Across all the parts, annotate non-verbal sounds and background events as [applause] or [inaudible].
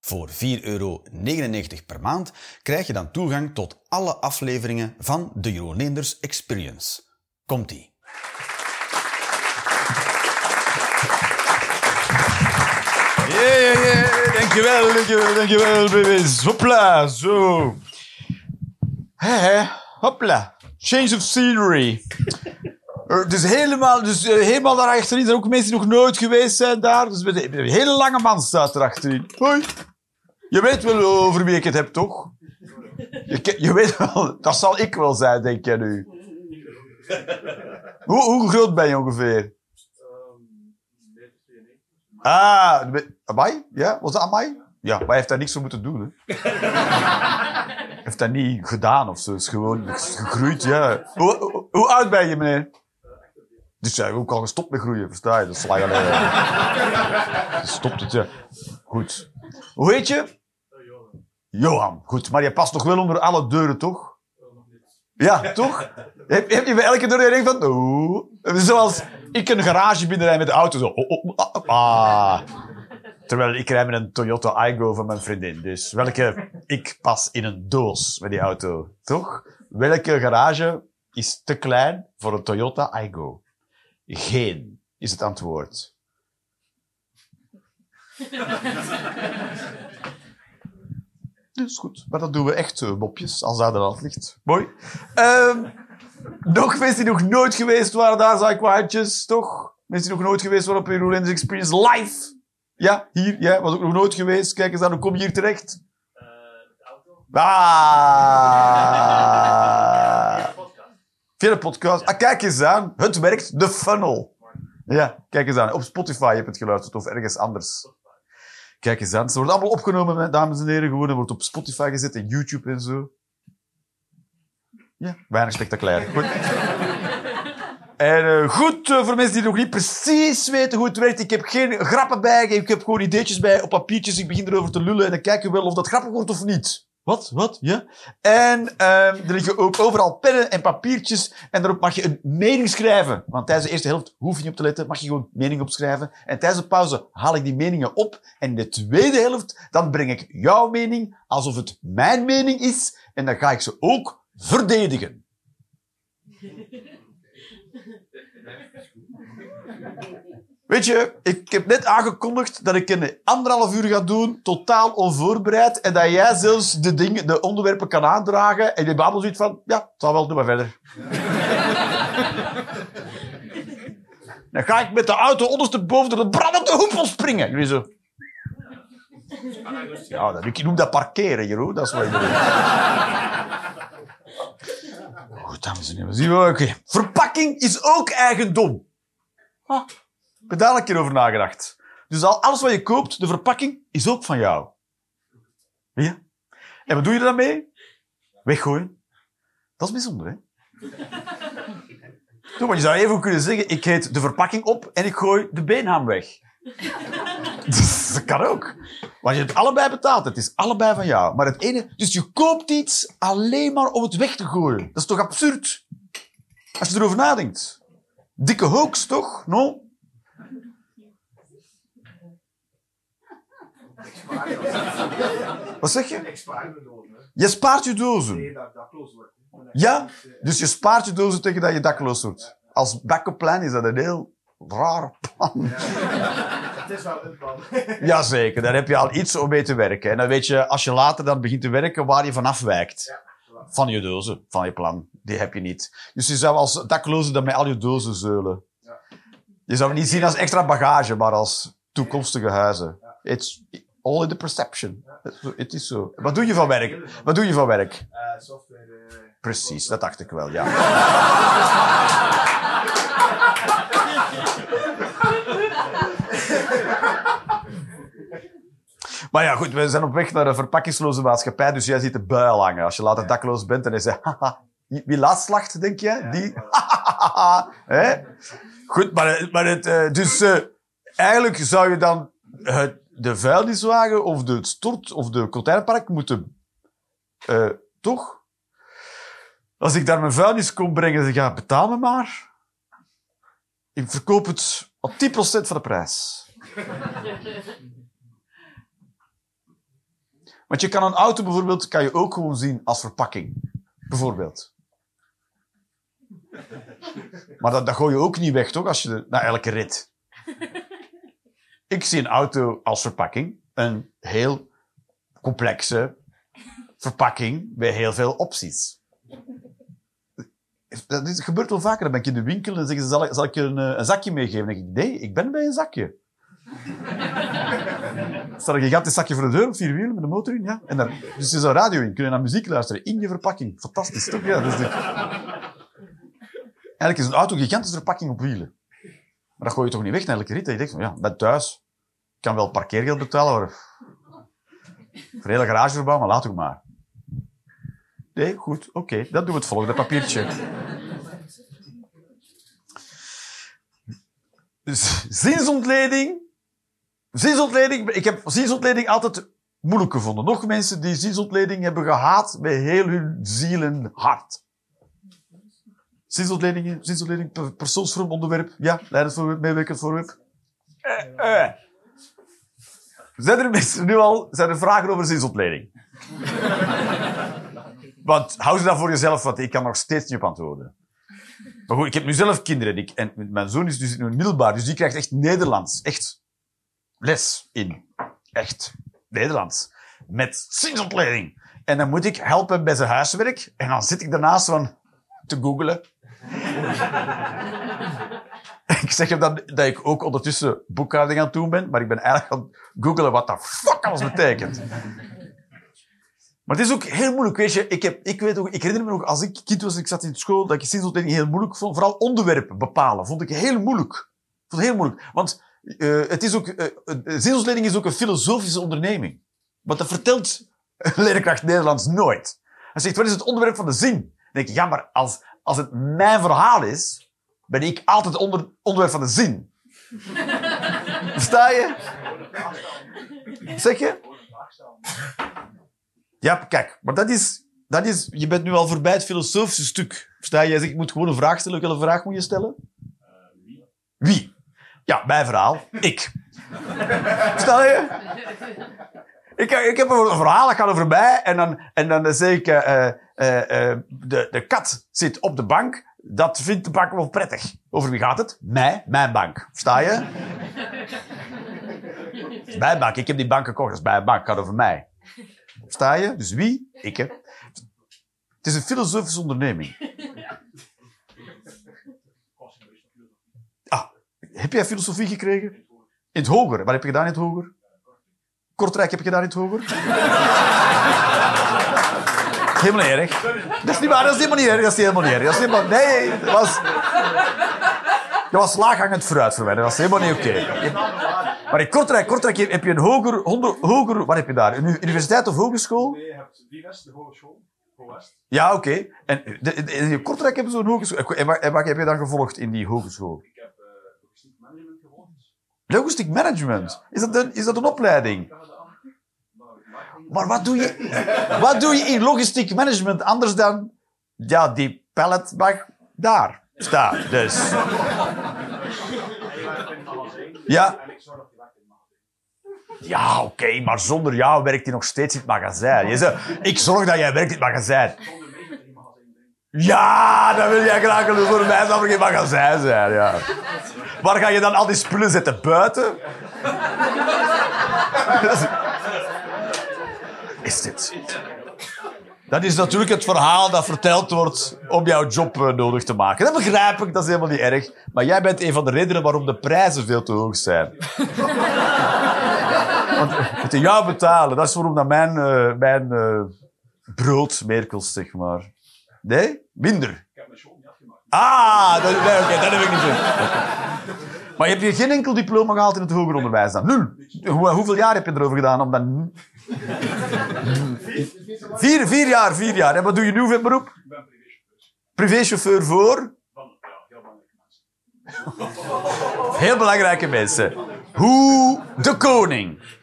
Voor 4,99 euro per maand krijg je dan toegang tot alle afleveringen van de Jeroen Experience. Komt-ie! Yeah, yeah, yeah. Dankjewel, dankjewel, dankjewel, baby's. Hopla, zo. Hé, hopla. Change of scenery. Er, dus helemaal, dus uh, helemaal daar achterin zijn ook mensen die nog nooit geweest zijn daar. Dus met een hele lange man staat er achterin. Hoi. Je weet wel over wie ik het heb, toch? Je, je weet wel, dat zal ik wel zijn, denk jij nu. Hoe, hoe groot ben je ongeveer? Ah, Amai? Ja, was dat Amai? Ja, maar hij heeft daar niks voor moeten doen. Hè? Heeft dat niet gedaan of zo. Het is gewoon gegroeid, ja. Hoe, hoe, hoe oud ben je, meneer? Dus jij ook al gestopt met groeien, versta je? Dat sla je alleen. [laughs] Stopt het, ja. Goed. Hoe heet je? Johan. Goed, maar je past toch wel onder alle deuren, toch? Ja, toch? Heb, heb je bij elke deur denkt van... Oeh. Zoals ik een garage binnenrij met de auto. Zo. Oh, oh, ah, ah. Terwijl ik rij met een Toyota Aygo van mijn vriendin. Dus welke... Ik pas in een doos met die auto. Toch? Welke garage is te klein voor een Toyota Aygo? Geen, is het antwoord. Dus goed, maar dat doen we echt uh, mopjes, als daar de hand ligt. Mooi. Um, nog mensen die nog nooit geweest waren, daar zijn kwaadjes, toch? Mensen die nog nooit geweest waren op Lenders Experience live. Ja, hier, ja, was ook nog nooit geweest. Kijk eens aan, hoe kom je hier terecht? Uh, de auto. Ah! Via de podcast. Ah, kijk eens aan. Het werkt. De funnel. Ja, kijk eens aan. Op Spotify heb je het geluisterd of ergens anders. Kijk eens aan. Ze wordt allemaal opgenomen, dames en heren. Gewoon, wordt op Spotify gezet en YouTube en zo. Ja, weinig spectaculair. Goed. En uh, goed, uh, voor mensen die nog niet precies weten hoe het werkt, ik heb geen grappen bij, ik heb gewoon ideetjes bij op papiertjes, ik begin erover te lullen en dan kijken we wel of dat grappig wordt of niet. Wat? Wat? Ja? En um, er liggen ook overal pennen en papiertjes. En daarop mag je een mening schrijven. Want tijdens de eerste helft hoef je niet op te letten. Mag je gewoon mening opschrijven. En tijdens de pauze haal ik die meningen op. En in de tweede helft, dan breng ik jouw mening alsof het mijn mening is. En dan ga ik ze ook verdedigen. [laughs] Weet je, ik heb net aangekondigd dat ik een anderhalf uur ga doen, totaal onvoorbereid, en dat jij zelfs de, dingen, de onderwerpen kan aandragen, en je babbelt zoiets van, ja, het zal wel, doe maar verder. [laughs] Dan ga ik met de auto ondersteboven door de brandende hoepel springen. Jullie zo. Ja, dat, ik noem dat parkeren, Jeroen. Dat is wat je bedoelt. [laughs] Goed, dames en heren. Zien we, oké. Verpakking is ook eigendom. Ah. Ik heb daar een keer over nagedacht. Dus al, alles wat je koopt, de verpakking, is ook van jou. Ja? En wat doe je er dan mee? Weggooien. Dat is bijzonder, hè? Doe, maar je zou even kunnen zeggen, ik heet de verpakking op en ik gooi de beenham weg. [laughs] dat kan ook. Want je hebt allebei betaald. Het is allebei van jou. Maar het ene... Dus je koopt iets alleen maar om het weg te gooien. Dat is toch absurd? Als je erover nadenkt. Dikke hoax, toch? No? Wat zeg je? Je spaart je dozen. Ja, dus je spaart je dozen tegen dat je dakloos wordt. Als backup plan is dat een heel raar plan. Het is wel een plan. [laughs] Jazeker, daar heb je al iets om mee te werken. En dan weet je, als je later dan begint te werken, waar je van afwijkt. Van je dozen, van je plan. Die heb je niet. Dus je zou als dakloze dan met al je dozen zeulen. Je zou het niet zien als extra bagage, maar als toekomstige huizen. It's, All in the perception. Het is zo. Wat doe je van werk? Wat doe je van werk? Uh, software. Uh, Precies, dat dacht ik wel, ja. [laughs] Maar ja, goed, we zijn op weg naar een verpakkingsloze maatschappij, dus jij ziet de buil hangen. Als je later dakloos bent, dan is hij, haha, Wie laat slacht, denk je? Die? [laughs] Hè? Goed, maar, maar het, eh, dus eh, eigenlijk zou je dan het, de vuilniswagen of de stort of de containerpark moeten... eh, toch? Als ik daar mijn vuilnis kom brengen, ja, betaal me maar. Ik verkoop het op 10% van de prijs. Want je kan een auto bijvoorbeeld kan je ook gewoon zien als verpakking. Bijvoorbeeld. Maar dat, dat gooi je ook niet weg, toch? Als je de- na elke rit. Ik zie een auto als verpakking. Een heel complexe verpakking met heel veel opties. Dat gebeurt wel vaker. Dan ben ik in de winkel en zeggen ze, zal ik, je een, eh, een zakje meegeven? Dan denk ik, nee, ik ben bij een zakje. [laughs] Staat een gigantisch zakje voor de deur, vier wielen, met een motor in. Ja. En daar, dus is een radio in. Kun je naar muziek luisteren. In je verpakking. Fantastisch, toch? Ja, is de... Eigenlijk is een auto een gigantische verpakking op wielen. Maar dat gooi je toch niet weg na elke rit? Je denkt ja, ben thuis. Ik kan wel parkeergeld betalen, maar... De hele garage verbouwen, maar laat toch maar. Nee, goed, oké. Dan doen we het volgende papiertje. Zinsontleding. Zinsontleding. Ik heb zinsontleding altijd moeilijk gevonden. Nog mensen die zinsontleding hebben gehaat met heel hun ziel en hart. Zinsontledingen, zinsontleding, per- persoonsvorm, onderwerp. Ja, leidersvoorwerp, meewerkend voorwerp. Eh, eh. Zijn er mensen nu al, zijn er vragen over zinsontleding? Want hou ze dat voor jezelf, want ik kan nog steeds niet op antwoorden. Maar goed, ik heb nu zelf kinderen. Ik, en mijn zoon is dus nu middelbaar, dus die krijgt echt Nederlands. Echt les in. Echt Nederlands. Met zinsontleding. En dan moet ik helpen bij zijn huiswerk. En dan zit ik daarnaast van te googelen. [laughs] ik zeg hem dan dat ik ook ondertussen boekhouding aan het doen ben, maar ik ben eigenlijk aan het googelen wat de fuck alles betekent. Maar het is ook heel moeilijk, weet je. Ik, heb, ik, weet ook, ik herinner me nog, als ik kind was en ik zat in school, dat ik zinsontleding heel moeilijk vond. Vooral onderwerpen bepalen vond ik heel moeilijk. Vond heel moeilijk. Want eh, het is ook, zinsontleding is ook een filosofische onderneming. Want dat vertelt [laughs] leerkracht Nederlands nooit. Hij zegt, wat is het onderwerp van de zin? Denk ik, ja, maar als, als het mijn verhaal is, ben ik altijd onder, onderwerp van de zin. Versta je? Zeg je? Ja, kijk, maar dat is, dat is... Je bent nu al voorbij het filosofische stuk. Versta je? Jij zegt, ik moet gewoon een vraag stellen. Welke vraag moet je stellen? Wie? Ja, mijn verhaal. Ik. Versta je? Ik, ik heb een verhaal, dat gaat over mij. En dan, en dan zeg ik... eh, eh, eh, de, de kat zit op de bank. Dat vindt de bank wel prettig. Over wie gaat het? Mij, mijn bank. Versta je? Is mijn bank. Ik heb die bank gekocht. Dat is mijn bank. Het gaat over mij. Versta je? Dus wie? Ik. Hè. Het is een filosofische onderneming. Ah, heb jij filosofie gekregen? In het hoger. Wat heb je gedaan in het hoger? Kortrijk heb je gedaan in het hoger? Helemaal niet erg. Dat is niet waar, dat is helemaal niet erg. Dat is helemaal niet erg. Dat is helemaal... Nee, dat was... Dat was laaghangend fruit voor mij. Dat was helemaal niet oké. Maar in Kortrijk, Kortrijk heb je een hoger, hoger, hoger... Wat heb je daar? Een universiteit of hogeschool? Nee, je hebt Divest, de hogeschool. West. Ja, oké. En de, de- in Kortrijk hebben ze zo'n hogeschool. En wat, en wat heb je dan gevolgd in die hogeschool? Ik heb eh logistiek management gevolgd. Logistiek management. Is dat een, is dat een opleiding? Maar wat doe je, wat doe je in logistiek management anders dan... Ja, die pallet mag daar staan. Dus... Ja. In het. Ja, oké, maar zonder jou werkt hij nog steeds in het magazijn. Je zegt, ik zorg dat jij werkt in het magazijn. Ja, dan wil jij graag doen. Voor mij er geen magazijn zijn, ja. Waar ga je dan al die spullen zetten? Buiten? Is dit? Dat is natuurlijk het verhaal dat verteld wordt om jouw job eh, nodig te maken. Dat begrijp ik, dat is helemaal niet erg. Maar jij bent een van de redenen waarom de prijzen veel te hoog zijn. [laughs] Want het in jou betalen, dat is waarom dat mijn, eh, mijn eh, brood meer kost, zeg maar. Nee? Minder. Ik heb mijn school niet afgemaakt. Ah, dat, nee, oké, dat heb ik niet zo. Maar heb je geen enkel diploma gehaald in het hoger onderwijs dan? Nul. Hoe, hoeveel jaar heb je erover gedaan om dan... Vier, vier jaar, vier jaar. En wat doe je nu voor beroep? Ik ben privéchauffeur. Privéchauffeur voor heel belangrijke mensen. Hoe de koning.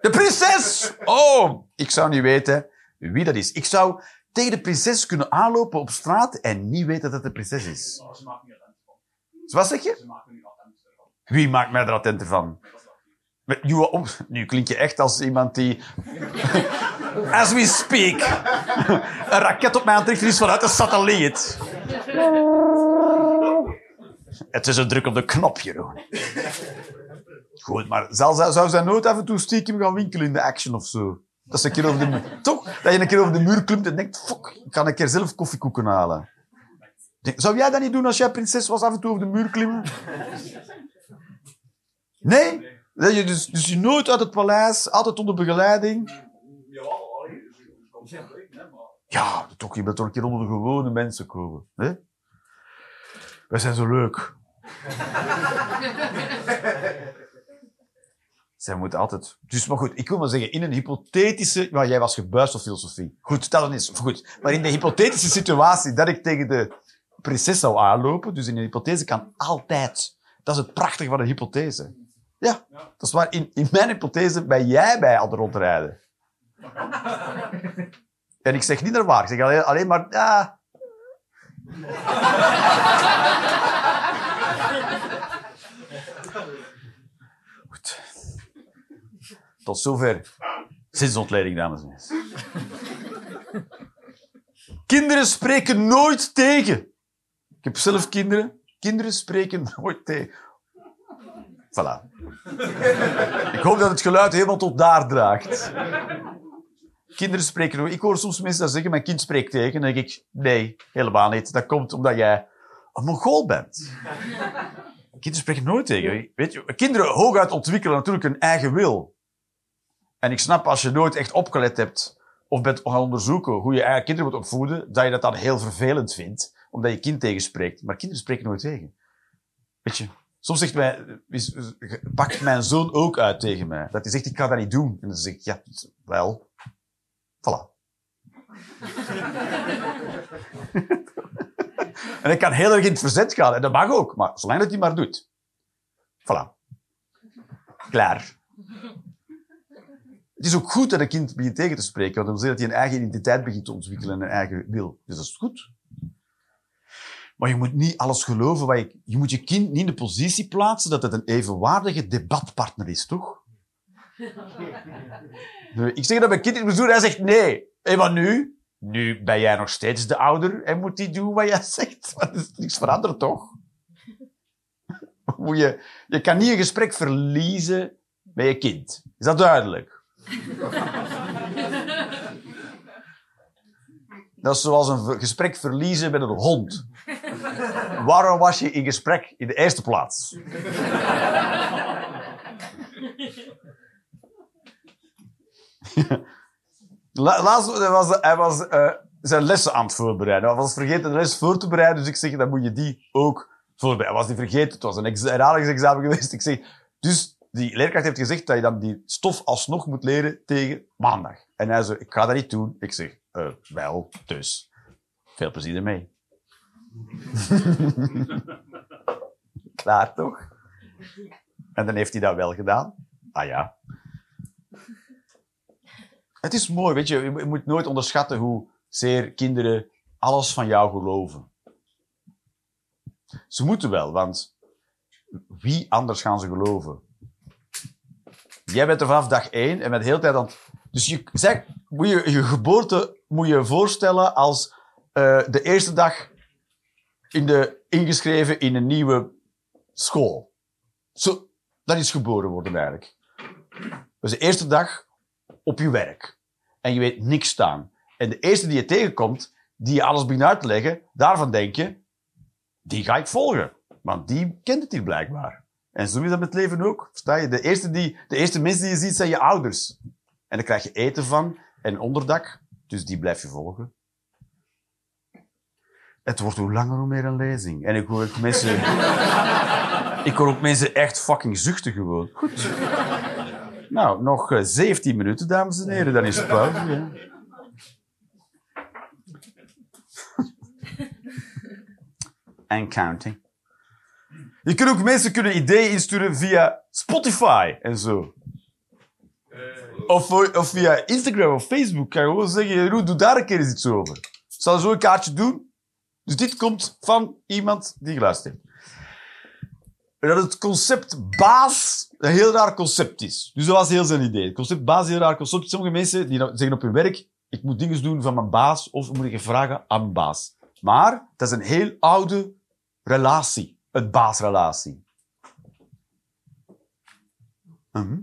De prinses! Oh, ik zou niet weten wie dat is. Ik zou tegen de prinses kunnen aanlopen op straat en niet weten dat het de prinses is. Oh, ze maken nu attent van. Wat zeg je? Ze. Wie maakt mij er attent van? Op... Nu klink je echt als iemand die... [laughs] As we speak. Een raket op mij aan is vanuit een satelliet. Het is een druk op de knop, Jeroen. Goed, maar zal, zou, zij nooit af en toe stiekem gaan winkelen in de action of zo? Dat is een keer over de muur. Toch? Dat je een keer over de muur klimt en denkt, fuck, ik kan een keer zelf koffiekoeken halen. Zou jij dat niet doen als jij prinses was, af en toe over de muur klimmen? Nee? Dus, dus je nooit uit het paleis, altijd onder begeleiding. Ja, toch, je bent toch een keer onder de gewone mensen komen. Hè? Wij zijn zo leuk. Zij moeten altijd... Dus, maar goed, ik wil maar zeggen, in een hypothetische... Maar jij was gebuist op filosofie. Goed, stel het eens. Goed. Maar in de hypothetische situatie dat ik tegen de prinses zou aanlopen, dus een hypothese kan altijd. Dat is het prachtige van een hypothese. Ja, dat is waar. In, in mijn hypothese ben jij bij aan het rondrijden. En ik zeg niet naar waar. Ik zeg alleen, alleen maar... Ja. Goed. Tot zover zinsontleding, dames en heren. Kinderen spreken nooit tegen. Ik heb zelf kinderen. Kinderen spreken [laughs] nooit tegen. Voilà. Ik hoop dat het geluid helemaal tot daar draagt. Kinderen spreken nooit. Ik hoor soms mensen dat zeggen, mijn kind spreekt tegen. Dan denk ik, nee, helemaal niet. Dat komt omdat jij een mongool bent. Kinderen spreken nooit tegen. Weet je, kinderen hooguit ontwikkelen natuurlijk een eigen wil. En ik snap als je nooit echt opgelet hebt of bent gaan onderzoeken hoe je eigen kinderen moet opvoeden, dat je dat dan heel vervelend vindt, omdat je kind tegenspreekt. Maar kinderen spreken nooit tegen. Weet je, soms zegt mij, pakt mijn zoon ook uit tegen mij. Dat hij zegt, ik ga dat niet doen. En dan zeg ik, ja, wel. Voilà. [laughs] en ik kan heel erg in het verzet gaan. En dat mag ook. Maar zolang dat hij maar doet. Voilà. Klaar. Het is ook goed dat een kind begint tegen te spreken. Want wil zeggen dat hij een eigen identiteit begint te ontwikkelen en een eigen wil. Dus dat is goed. Maar je moet niet alles geloven. Wat je, je moet je kind niet in de positie plaatsen dat het een evenwaardige debatpartner is, toch? [laughs] Ik zeg dat mijn kind doen, hij zegt nee. En wat nu? Nu ben jij nog steeds de ouder en moet hij doen wat jij [laughs] zegt. Want er is niks veranderd, toch? [laughs] Moet je, je kan niet een gesprek verliezen met je kind. Is dat duidelijk? Dat is zoals een gesprek verliezen met een hond. Waarom was je in gesprek in de eerste plaats? [laughs] La- Laatst was hij was eh, zijn lessen aan het voorbereiden. Hij was vergeten de les voor te bereiden, dus ik zeg, dan moet je die ook voorbereiden. Hij was die vergeten, het was een ex- herhalingsexamen [laughs] geweest. Ik zeg, dus die leerkracht heeft gezegd dat je dan die stof alsnog moet leren tegen maandag. En hij zei, ik ga dat niet doen. Ik zeg, eh, wel, dus. Veel plezier ermee. [laughs] Klaar toch? En dan heeft hij dat wel gedaan. Ah ja. Het is mooi, weet je. Je moet nooit onderschatten hoe zeer kinderen alles van jou geloven. Ze moeten wel, want wie anders gaan ze geloven? Jij bent er vanaf dag één en bent de hele tijd aan het... Dus je, zeg, moet je, je geboorte moet je voorstellen als eh, de eerste dag in de, ingeschreven in een nieuwe school. Zo, dat is geboren worden eigenlijk. Dus de eerste dag op je werk. En je weet niks staan. En de eerste die je tegenkomt, die je alles begint uit te leggen, daarvan denk je, die ga ik volgen. Want die kent het hier blijkbaar. En zo is dat met het leven ook. Versta je? De eerste, die, de eerste mensen die je ziet, zijn je ouders. En daar krijg je eten van en onderdak. Dus die blijf je volgen. Het wordt hoe langer hoe meer een lezing. En ik hoor ook mensen... [laughs] ik hoor ook mensen echt fucking zuchten gewoon. Goed. Nou, nog eh, 17 minuten, dames en heren. Dan is het pauze. Ja. and counting. Je kunt ook mensen kunnen ideeën insturen via Spotify en zo. Of, via Instagram of Facebook. Kan je gewoon zeggen, Jeroen, doe daar een keer eens iets over. Zal zo een kaartje doen. Dus dit komt van iemand die geluisterd heeft. Dat het concept baas een heel raar concept is. Dus dat was heel zijn idee. Het concept baas is een heel raar concept. Sommige mensen die zeggen op hun werk, ik moet dingen doen van mijn baas of moet ik vragen aan mijn baas. Maar dat is een heel oude relatie. Het baasrelatie. Mhm.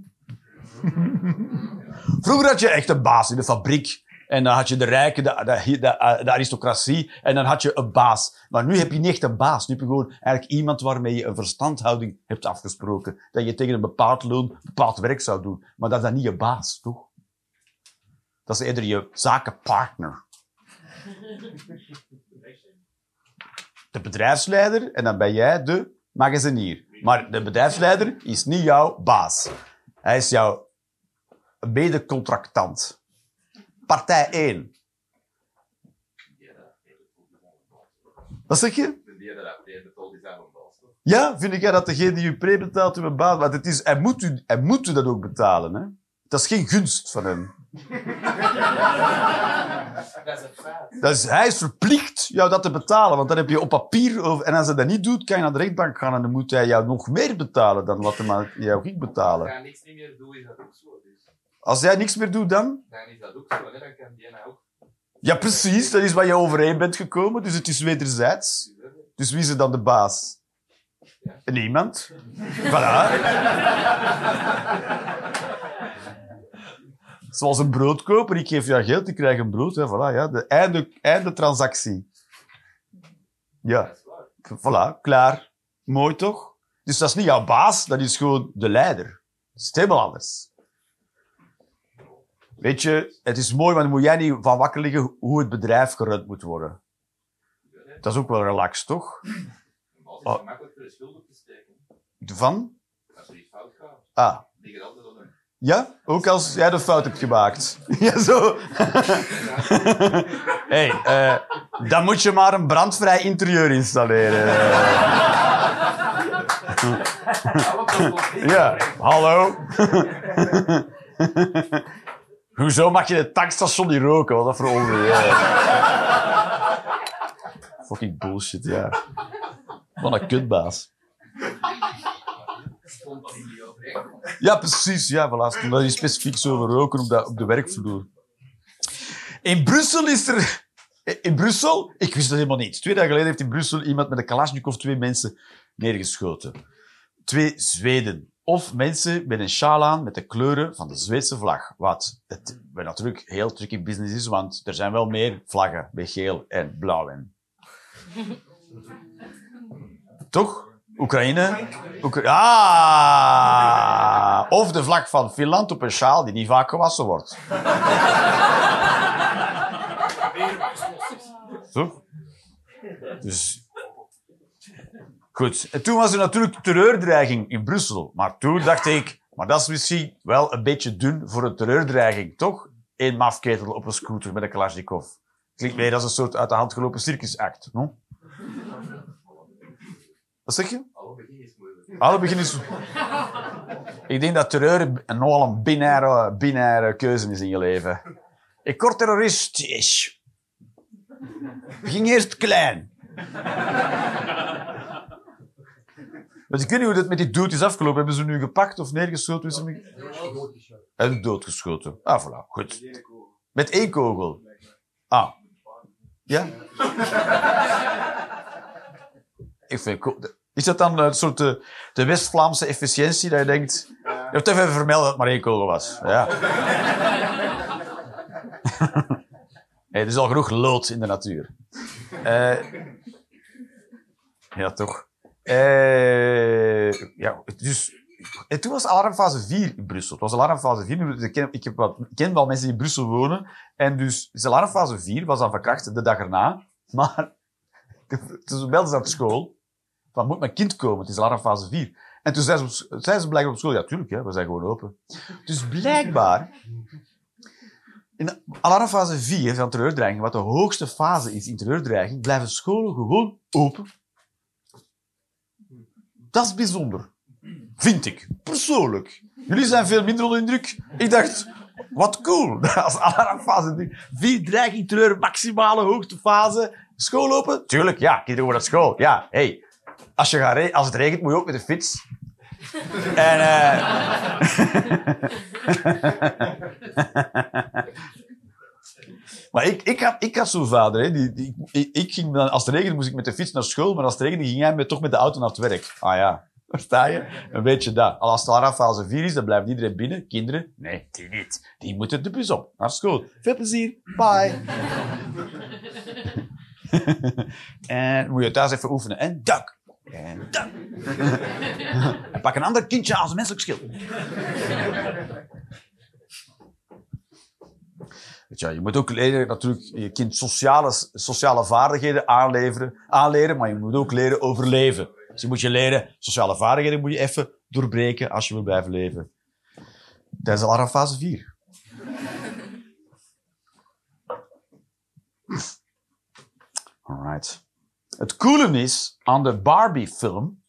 [laughs] Vroeger had je echt een baas in de fabriek. En dan had je de rijken, de, de, de, aristocratie. En dan had je een baas. Maar nu heb je niet echt een baas. Nu heb je gewoon eigenlijk iemand waarmee je een verstandhouding hebt afgesproken. Dat je tegen een bepaald loon bepaald werk zou doen. Maar dat is dan niet je baas, toch? Dat is eerder je zakenpartner. [laughs] De bedrijfsleider en dan ben jij de magazinier. Maar de bedrijfsleider is niet jouw baas. Hij is jouw medecontractant. Partij 1. Wat zeg je? Ja, vind jij dat degene die u pre-betaalt u een baas... Want het is, hij, moet u, hij moet u dat ook betalen. Hè? Dat is geen gunst van hem. [laughs] Dat is een feit. Dat is, hij is verplicht jou dat te betalen, want dan heb je op papier... Over, en als hij dat niet doet, kan je naar de rechtbank gaan en dan moet hij jou nog meer betalen dan wat hij jou ging Als betalen. hij niks niet meer doet, is dat ook zo. Als jij niks meer doet, dan... dan is dat ook zo. Hè? Dan kan die ook. Ja, precies. Dat is waar je overeen bent gekomen, dus het is wederzijds. Dus wie is er dan de baas? Niemand. Voilà. Zoals een broodkoper. Ik geef jou geld, ik krijg een brood. Hè. Voilà, ja. De einde, einde transactie. Ja. Voilà, klaar. Mooi toch? Dus dat is niet jouw baas, dat is gewoon de leider. Dat is helemaal anders. Weet je, het is mooi, want dan moet jij niet van wakker liggen hoe het bedrijf gerund moet worden. Dat is ook wel relaxed, toch? Maar Oh. het is voor de schuld op te steken. Van? Als er iets fout gaat, Ah. liggen altijd. Ja? Ook als jij de fout hebt gemaakt. [laughs] Ja, zo. [laughs] hey, eh, dan moet je maar een brandvrij interieur installeren. Ja, hallo. [laughs] Hoezo mag je het tankstation niet roken? Wat dat voor onzin? Fucking bullshit, ja. Wat een kutbaas. In. Ja, precies. Ja, voilà. Stond daar iets specifieks over roken op de, op de werkvloer. In Brussel is er... In Brussel? Ik wist dat helemaal niet. Twee dagen geleden heeft in Brussel iemand met een Kalashnikov twee mensen neergeschoten. Twee Zweden. Of mensen met een sjaal aan met de kleuren van de Zweedse vlag. Wat het, wat natuurlijk heel tricky business is, want er zijn wel meer vlaggen met geel en blauw in. [laughs] Toch? Oekraïne? Oekra ah! Of de vlag van Finland op een sjaal die niet vaak gewassen wordt. [laughs] Toch? Dus... Goed. En toen was er natuurlijk terreurdreiging in Brussel. Maar toen dacht ik, maar dat is misschien wel een beetje dun voor een terreurdreiging, toch? Eén mafketel op een scooter met een Kalashnikov. Klinkt meer als een soort uit de hand gelopen circusact, no? Wat zeg je? Alle begin is moeilijk. Begin is... Ik denk dat terreur nogal een binaire, binaire keuze is in je leven. Ik word terroristisch. Begin eerst klein. Want ik weet niet hoe dat met die dood is afgelopen. Hebben ze nu gepakt of neergeschoten? Is hem... Is doodgeschoten. Ah, voilà. Goed. Met één kogel. Ah. Ja? [laughs] Ik vind, is dat dan een soort de, de West-Vlaamse efficiëntie dat je denkt... Je hebt even vermelden dat het maar één kogel was. Ja. [laughs] er is al genoeg lood in de natuur. Eh, ja, toch. Eh, ja, dus... En toen was alarmfase 4 in Brussel. Het was alarmfase 4. Ik ken, ik, heb wat, ken wel mensen die in Brussel wonen. En dus, dus alarmfase 4 was dan verkracht de dag erna. [laughs] Maar toen belden ze aan school. Van, moet mijn kind komen? Het is alarmfase 4. En toen zei ze, zei ze op school, ja, tuurlijk, hè, we zijn gewoon open. Dus blijkbaar, in alarmfase 4 van terreurdreiging, wat de hoogste fase is in terreurdreiging, blijven scholen gewoon open. Dat is bijzonder. Vind ik. Persoonlijk. Jullie zijn veel minder onder indruk. Ik dacht, wat cool. [laughs] Als alarmfase 3. Vier dreiging, terreur, maximale hoogtefase. School open? Tuurlijk, ja. Kinderen worden naar school. Ja, hey. Als, je gaat als het regent, moet je ook met de fiets. En, eh [laughs] [laughs] Maar ik, ik, had, ik had zo'n vader. Hè, die, die, ik, ging dan, als het regende, moest ik met de fiets naar school. Maar als het regende, ging met, toch met de auto naar het werk. Ah ja, versta je? Een beetje dat. Al als het fase 4 is, dan blijft iedereen binnen. Kinderen? Nee, die niet. Die moeten de bus op. Naar school. Veel plezier. Bye. [laughs] en moet je thuis even oefenen. En duck. En duck. [laughs] en pak een ander kindje als menselijk schild. Weet je, moet ook leren, natuurlijk, je kind sociale, sociale vaardigheden aanleveren, aanleren, maar je moet ook leren overleven. Dus je moet je leren, sociale vaardigheden moet je even doorbreken als je wil blijven leven. Tijdens de fase 4. Alright. Het coole is aan de Barbie-film.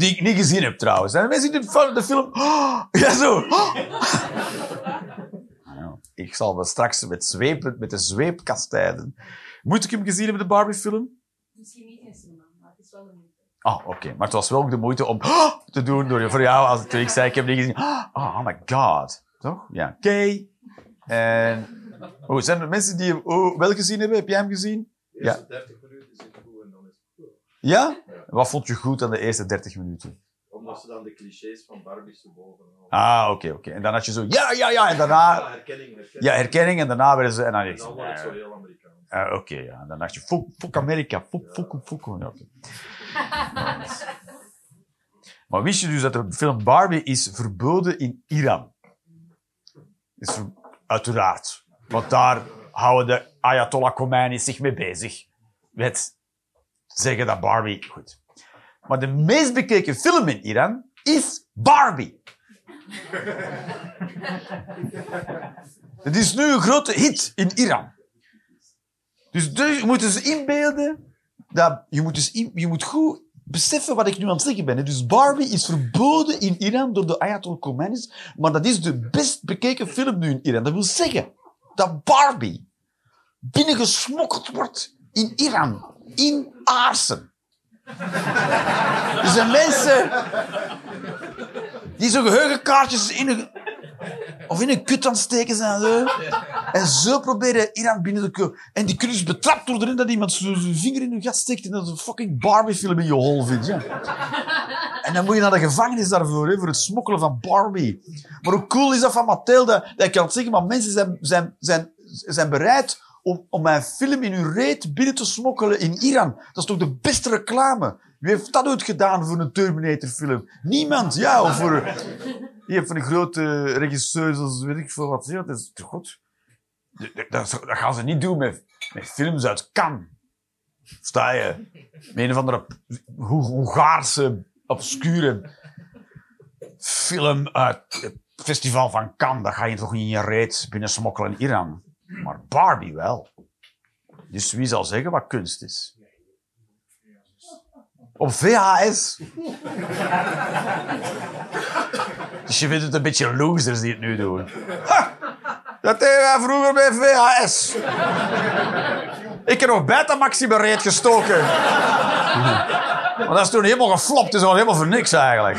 Die ik niet gezien heb trouwens. En mensen die de, de film. Oh, ja, zo. Oh. Ja, ik zal me straks met, zweep, met de zweep kastijden. Moet ik hem gezien hebben, de Barbie-film? Misschien niet cinema, maar het is wel een moeite. Ah, oké. Maar het was wel ook de moeite om oh, te doen door, voor jou. Als toen ik zei, ik heb niet gezien. Oh, oh my god. Toch? Ja. Oké. En... Oh, zijn er mensen die hem oh, wel gezien hebben? Heb jij hem gezien? De eerste 30 minuten zitten goed en dan is Ja? Wat vond je goed aan de eerste 30 minuten? Omdat ze dan de clichés van Barbie zo bovenhalen. Ah, oké, oké. En dan had je zo, ja, ja, ja. En daarna, Ja, herkenning, herkenning. ja, herkenning. En daarna werden ze, en dan En is dan wordt het zo heel Amerikaans. Ah, Oké, ja. En dan dacht je, fuck, fuck Amerika, fuck, fuck, fuck. Ja, maar wist je dus dat de film Barbie is verboden in Iran? Is ver- uiteraard. Want daar houden de Ayatollah Khomeini zich mee bezig. Met zeggen dat Barbie... Goed. Maar de meest bekeken film in Iran is Barbie. [laughs] Het is nu een grote hit in Iran. Dus de- je moet dus inbeelden... Dat, je, moet dus je moet goed beseffen wat ik nu aan het zeggen ben. Dus Barbie is verboden in Iran door de Ayatollah Khomeinis, maar dat is de best bekeken film nu in Iran. Dat wil zeggen dat Barbie binnengesmokkeld wordt in Iran, in Aarsen. Er zijn mensen die zo'n geheugenkaartjes in een, of in een kut aan steken zijn. En zo proberen Iran binnen te komen. En die kunnen dus betrapt worden dat iemand zijn vinger in hun gat steekt en dat een fucking Barbie-film in je hol vindt. Ja. En dan moet je naar de gevangenis daarvoor, voor het smokkelen van Barbie. Maar hoe cool is dat van Mattel? Dat, dat ik kan het zeggen, maar mensen zijn, zijn, zijn, zijn bereid om, mijn film in hun reet binnen te smokkelen in Iran. Dat is toch de beste reclame? Wie heeft dat ooit gedaan voor een Terminator-film? Niemand, ja. Of voor... Je hebt van die grote regisseurs als weet ik veel wat. Ja, dat is goed? Dat, dat, gaan ze niet doen met, films uit Cannes. Sta je? Een andere Ho- Hongaarse, obscure film uit het festival van Cannes. Dat ga je toch niet in je reet binnen smokkelen in Iran. Maar Barbie wel. Dus wie zal zeggen wat kunst is? Op VHS. Dus je vindt het een beetje losers die het nu doen. Ha! Dat deden wij vroeger bij VHS. Ik heb nog Betamax in gestoken. Maar dat is toen helemaal geflopt. is gewoon helemaal voor niks eigenlijk.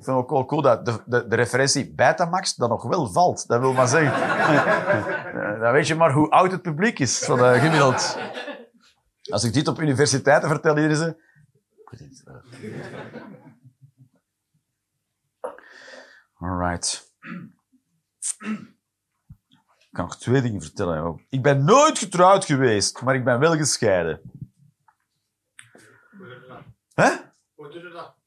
Ik vind ook wel cool dat de, de, de referentie Betamax dan nog wel valt. Dat wil maar zeggen. [laughs] Dan weet je maar hoe oud het publiek is, van, eh, gemiddeld. Als ik dit op universiteiten vertel, hier ze... Alright. Ik kan nog twee dingen vertellen. Ik ben nooit getrouwd geweest, maar ik ben wel gescheiden. Hè? Hoe doe je dat?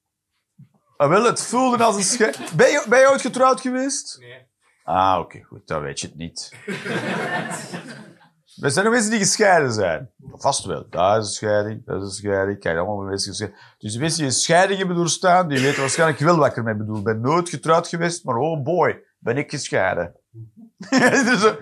Ah, wel, het voelde als een scheiding. [laughs] Ben je, ben je ooit getrouwd geweest? Nee. Ah, oké, goed. Dan weet je het niet. Er zijn er mensen die gescheiden zijn. Vast wel. Dat is een scheiding, dat is een scheiding. Kijk, allemaal mensen gescheiden. Dus de mensen die een scheiding hebben doorstaan, die weten waarschijnlijk wel wat ik ermee bedoel. Ik ben nooit getrouwd geweest, maar oh boy, ben ik gescheiden. [laughs] Dus, eh,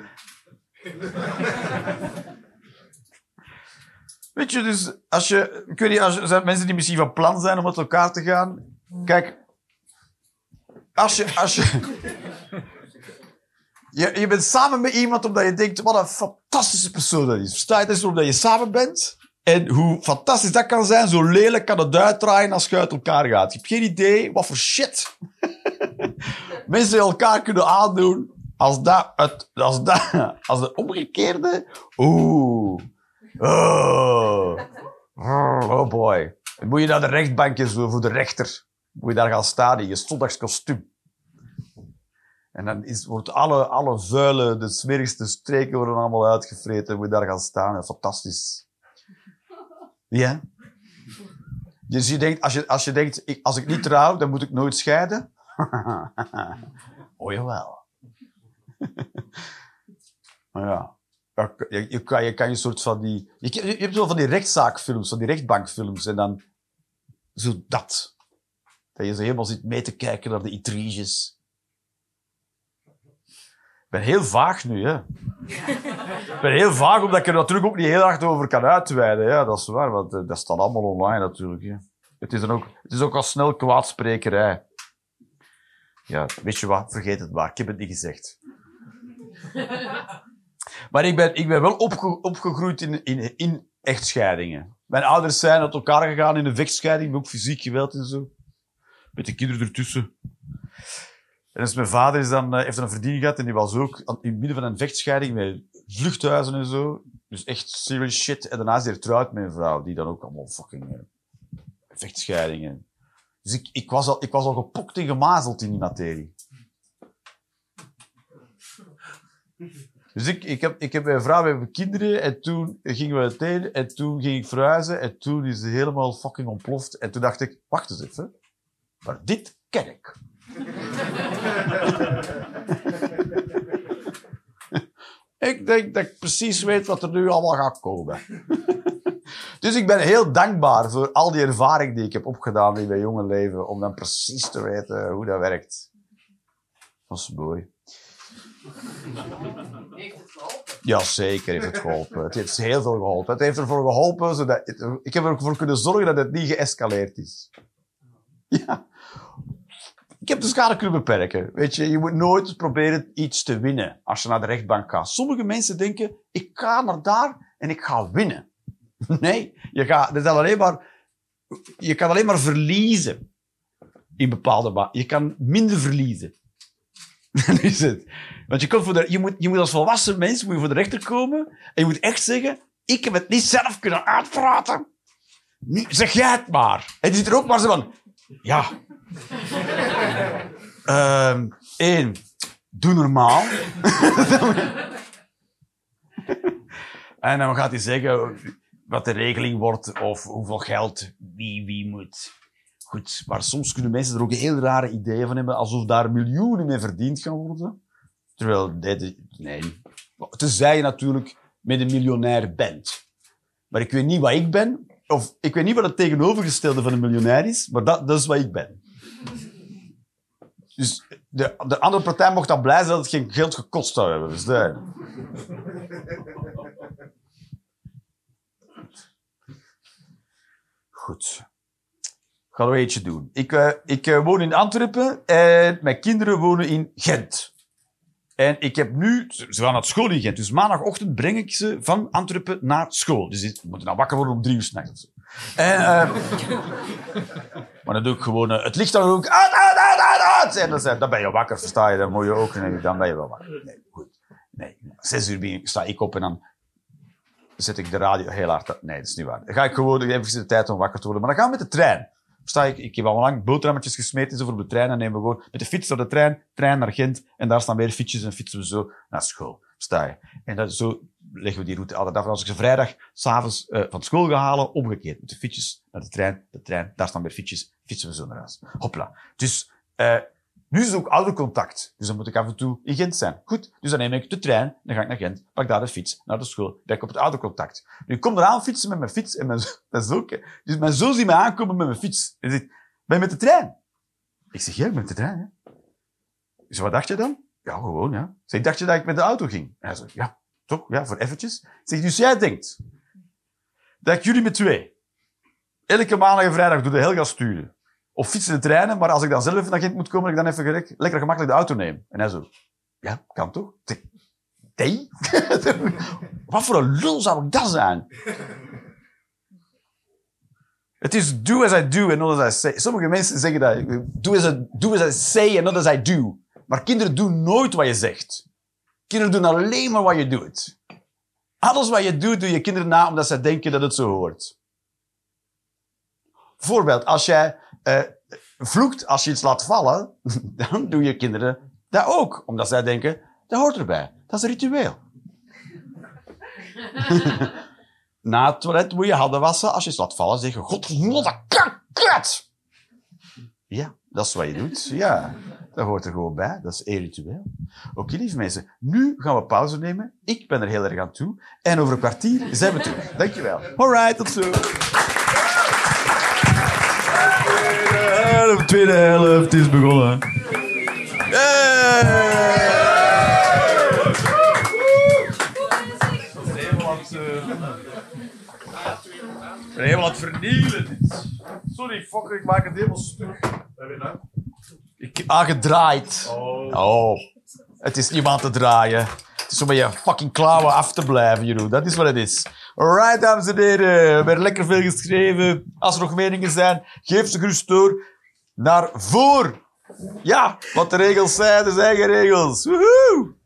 Weet je, dus als je... Ik weet niet, als, er zijn mensen die misschien van plan zijn om met elkaar te gaan. Kijk, als je... Als je, je, je bent samen met iemand omdat je denkt, wat een fantastische persoon dat is. Versta je? Is omdat je samen bent. En hoe fantastisch dat kan zijn, zo lelijk kan het uitdraaien als je uit elkaar gaat. Je hebt geen idee wat voor shit [laughs] mensen elkaar kunnen aandoen. Als dat, het, als dat, als de omgekeerde, oeh, oh, oh boy. Dan moet je naar de rechtbank en zo, voor de rechter. Moet je daar gaan staan in je zondagskostuum. En dan is, wordt alle, alle vuile, de smerigste streken worden allemaal uitgevreten. Moet je daar gaan staan. Fantastisch. Ja. Dus je denkt, als je, als je denkt, ik, als ik niet trouw, dan moet ik nooit scheiden. [laughs] oh jawel. [laughs] maar ja. Je, kan, je kan je soort van die... Je hebt wel van die rechtszaakfilms, van die rechtbankfilms. En dan zo dat. Dat je zo helemaal zit mee te kijken naar de intriges. Ik ben heel vaag nu, hè. Ik ben heel vaag, omdat ik er natuurlijk ook niet heel hard over kan uitweiden. Ja, dat is waar, want eh, dat staat allemaal online natuurlijk. Hè. Het, is dan ook, het is ook al snel kwaadsprekerij. Ja, weet je wat? Vergeet het maar. Ik heb het niet gezegd. Maar ik ben, ik ben wel opge- opgegroeid in, in, in echtscheidingen. Mijn ouders zijn uit elkaar gegaan in een vechtscheiding, ook fysiek geweld en zo. Met de kinderen ertussen. En dus mijn vader is dan, eh, heeft een verdiening gehad en die was ook in het midden van een vechtscheiding met vluchthuizen en zo. Dus echt serious shit. En daarna is hij getrouwd met een vrouw, die dan ook allemaal fucking eh, vechtscheidingen. Dus ik, ik, was al, ik was al gepokt en gemazeld in die materie. Dus ik, ik, heb, ik heb mijn vrouw, we hebben kinderen, en toen gingen we uiteen, en toen ging ik verhuizen, en toen is het helemaal fucking ontploft. En toen dacht ik, wacht eens even, maar dit ken ik. [laughs] ik denk dat ik precies weet wat er nu allemaal gaat komen. [laughs] dus ik ben heel dankbaar voor al die ervaring die ik heb opgedaan in mijn jonge leven, om dan precies te weten hoe dat werkt. Dat is mooi. Heeft het geholpen? Ja, zeker heeft het geholpen. Het heeft heel veel geholpen. Het heeft ervoor geholpen, zodat, ik heb ervoor kunnen zorgen dat het niet geëscaleerd is. Ja. Ik heb de schade kunnen beperken. Weet je, je moet nooit proberen iets te winnen als je naar de rechtbank gaat. Sommige mensen denken, ik ga naar daar en ik ga winnen. [laughs] Nee, je, gaat, is alleen maar, je kan alleen maar verliezen in bepaalde Je kan minder verliezen. [laughs] Dat is het. Want je, komt voor de, je, moet, je moet als volwassen mens moet je voor de rechter komen en je moet echt zeggen, ik heb het niet zelf kunnen uitpraten. Zeg jij het maar. En die zit er ook maar zo van, ja. Ehm Eén, doe normaal. en dan gaat hij zeggen wat de regeling wordt of hoeveel geld wie wie moet. Goed, maar soms kunnen mensen er ook heel rare ideeën van hebben, alsof daar miljoenen mee verdiend gaan worden. Terwijl, dit, nee. Tenzij je natuurlijk met een miljonair bent. Maar ik weet niet wat ik ben, of ik weet niet wat het tegenovergestelde van een miljonair is, maar dat, dat is wat ik ben. Dus de, de andere partij mocht dan blij zijn dat het geen geld gekost zou hebben. Dus nee. Goed. Ik ga er eentje doen. Ik, eh, ik eh, woon in Antwerpen en mijn kinderen wonen in Gent. En ik heb nu... Ze gaan naar school in Gent. Dus maandagochtend breng ik ze van Antwerpen naar school. Dus ze moeten dan wakker worden om drie uur s'nachts. Eh, [laughs] maar dan doe ik gewoon... het licht dan ook... Uit, uit, uit, uit, En dan, dan ben je wakker, versta je? Dan moet je ook... Dan ben je wel wakker. Nee, goed. Nee, zes uur ben sta ik op en dan zet ik de radio heel hard... Nee, dat is niet waar. Dan ga ik gewoon... Even de tijd om wakker te worden. Maar dan gaan we met de trein. Sta ik, ik heb al lang boterhammetjes gesmeten zo voor de trein en nemen we gewoon met de fiets naar de trein, trein naar Gent en daar staan weer fietsjes en fietsen we zo naar school. Sta je. En dat, zo leggen we die route altijd af. Als ik ze vrijdag s'avonds uh, van school ga halen, omgekeerd. Met de fietsjes naar de trein, de trein, daar staan weer fietsjes, fietsen we zo naar huis. Hopla. Dus uh, nu is het ook oudercontact. Dus dan moet ik af en toe in Gent zijn. Goed, dus dan neem ik de trein, dan ga ik naar Gent, pak daar de fiets, naar de school, ik op het oudercontact. Nu, ik kom eraan fietsen met mijn fiets en mijn, ook, [laughs] dus mijn zo ziet mij aankomen met mijn fiets. En zegt, ben je met de trein? Ik zeg, ja, ik met de trein, hè. Ik zeg, wat dacht je dan? Ja, gewoon, ja. Ik dacht je dat ik met de auto ging? Hij zegt, ja, Toch? Ja, voor eventjes. Zeg, dus jij denkt dat ik jullie met twee elke maandag en vrijdag door de hel ga sturen. Of fietsen de treinen, maar als ik dan zelf naar Gent moet komen, ik dan even gerek- lekker gemakkelijk de auto neem. En hij zo, ja, kan toch? Nee? [laughs] Wat voor een lul zou ik dat zijn? Het is do as I do and not as I say. Sommige mensen zeggen dat. Do as I, do as I say and not as I do. Maar kinderen doen nooit wat je zegt. Kinderen doen alleen maar wat je doet. Alles wat je doet, doe je kinderen na omdat ze denken dat het zo hoort. Voorbeeld, als jij eh, vloekt als je iets laat vallen, [laughs] dan doen je kinderen dat ook. Omdat zij denken, dat hoort erbij. Dat is een ritueel. [laughs] Na het toilet moet je handen wassen. Als je iets laat vallen, zeg je, godverdomme, krat! Ja, dat is wat je doet. Ja, dat hoort er gewoon bij. Dat is een ritueel. Oké, lieve mensen. Nu gaan we pauze nemen. Ik ben er heel erg aan toe. En over een kwartier zijn we terug. Dankjewel. Alright, tot zo. De tweede helft is begonnen. Helemaal aan het vernielen. Sorry, fucker, ik maak het helemaal stuk. Ik aangedraaid. Oh. Het is niet om aan te draaien. Het is om met je fucking klauwen af te blijven, Jeroen. Dat is wat het is. Alright, dames en heren. We hebben lekker veel geschreven. Als er nog meningen zijn, geef ze gerust door naar voor. Ja, wat de regels zijn, zijn geen regels. Woehoe!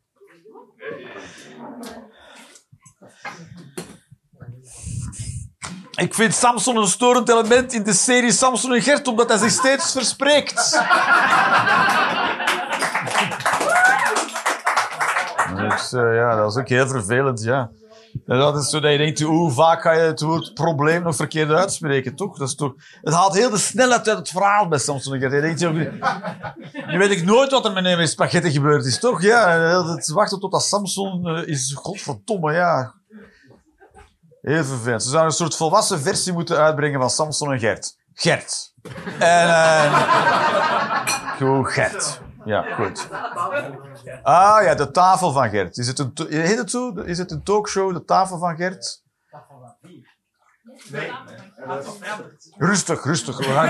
Ik vind Samson een storend element in de serie Samson en Gert, omdat hij zich steeds verspreekt. Dus, ja, dat is ook heel vervelend, ja. Dat is zo dat je denkt, hoe vaak ga je het woord probleem nog verkeerd uitspreken, toch? Dat is toch... Het haalt heel de snelheid uit het verhaal bij Samson. Je denkt, nu weet ik nooit wat er met in spaghetti gebeurd is, toch? Ja, het wachten tot dat Samson eh, is, godverdomme, ja. Heel vervelend. Ze zouden een soort volwassen versie moeten uitbrengen van Samson en Gert. Gert. En, eh gewoon Gert. Ja, goed. Ah ja, de tafel van Gert. Is het een, heet het zo? Is het een talkshow, de tafel van Gert? Rustig, rustig. We gaan.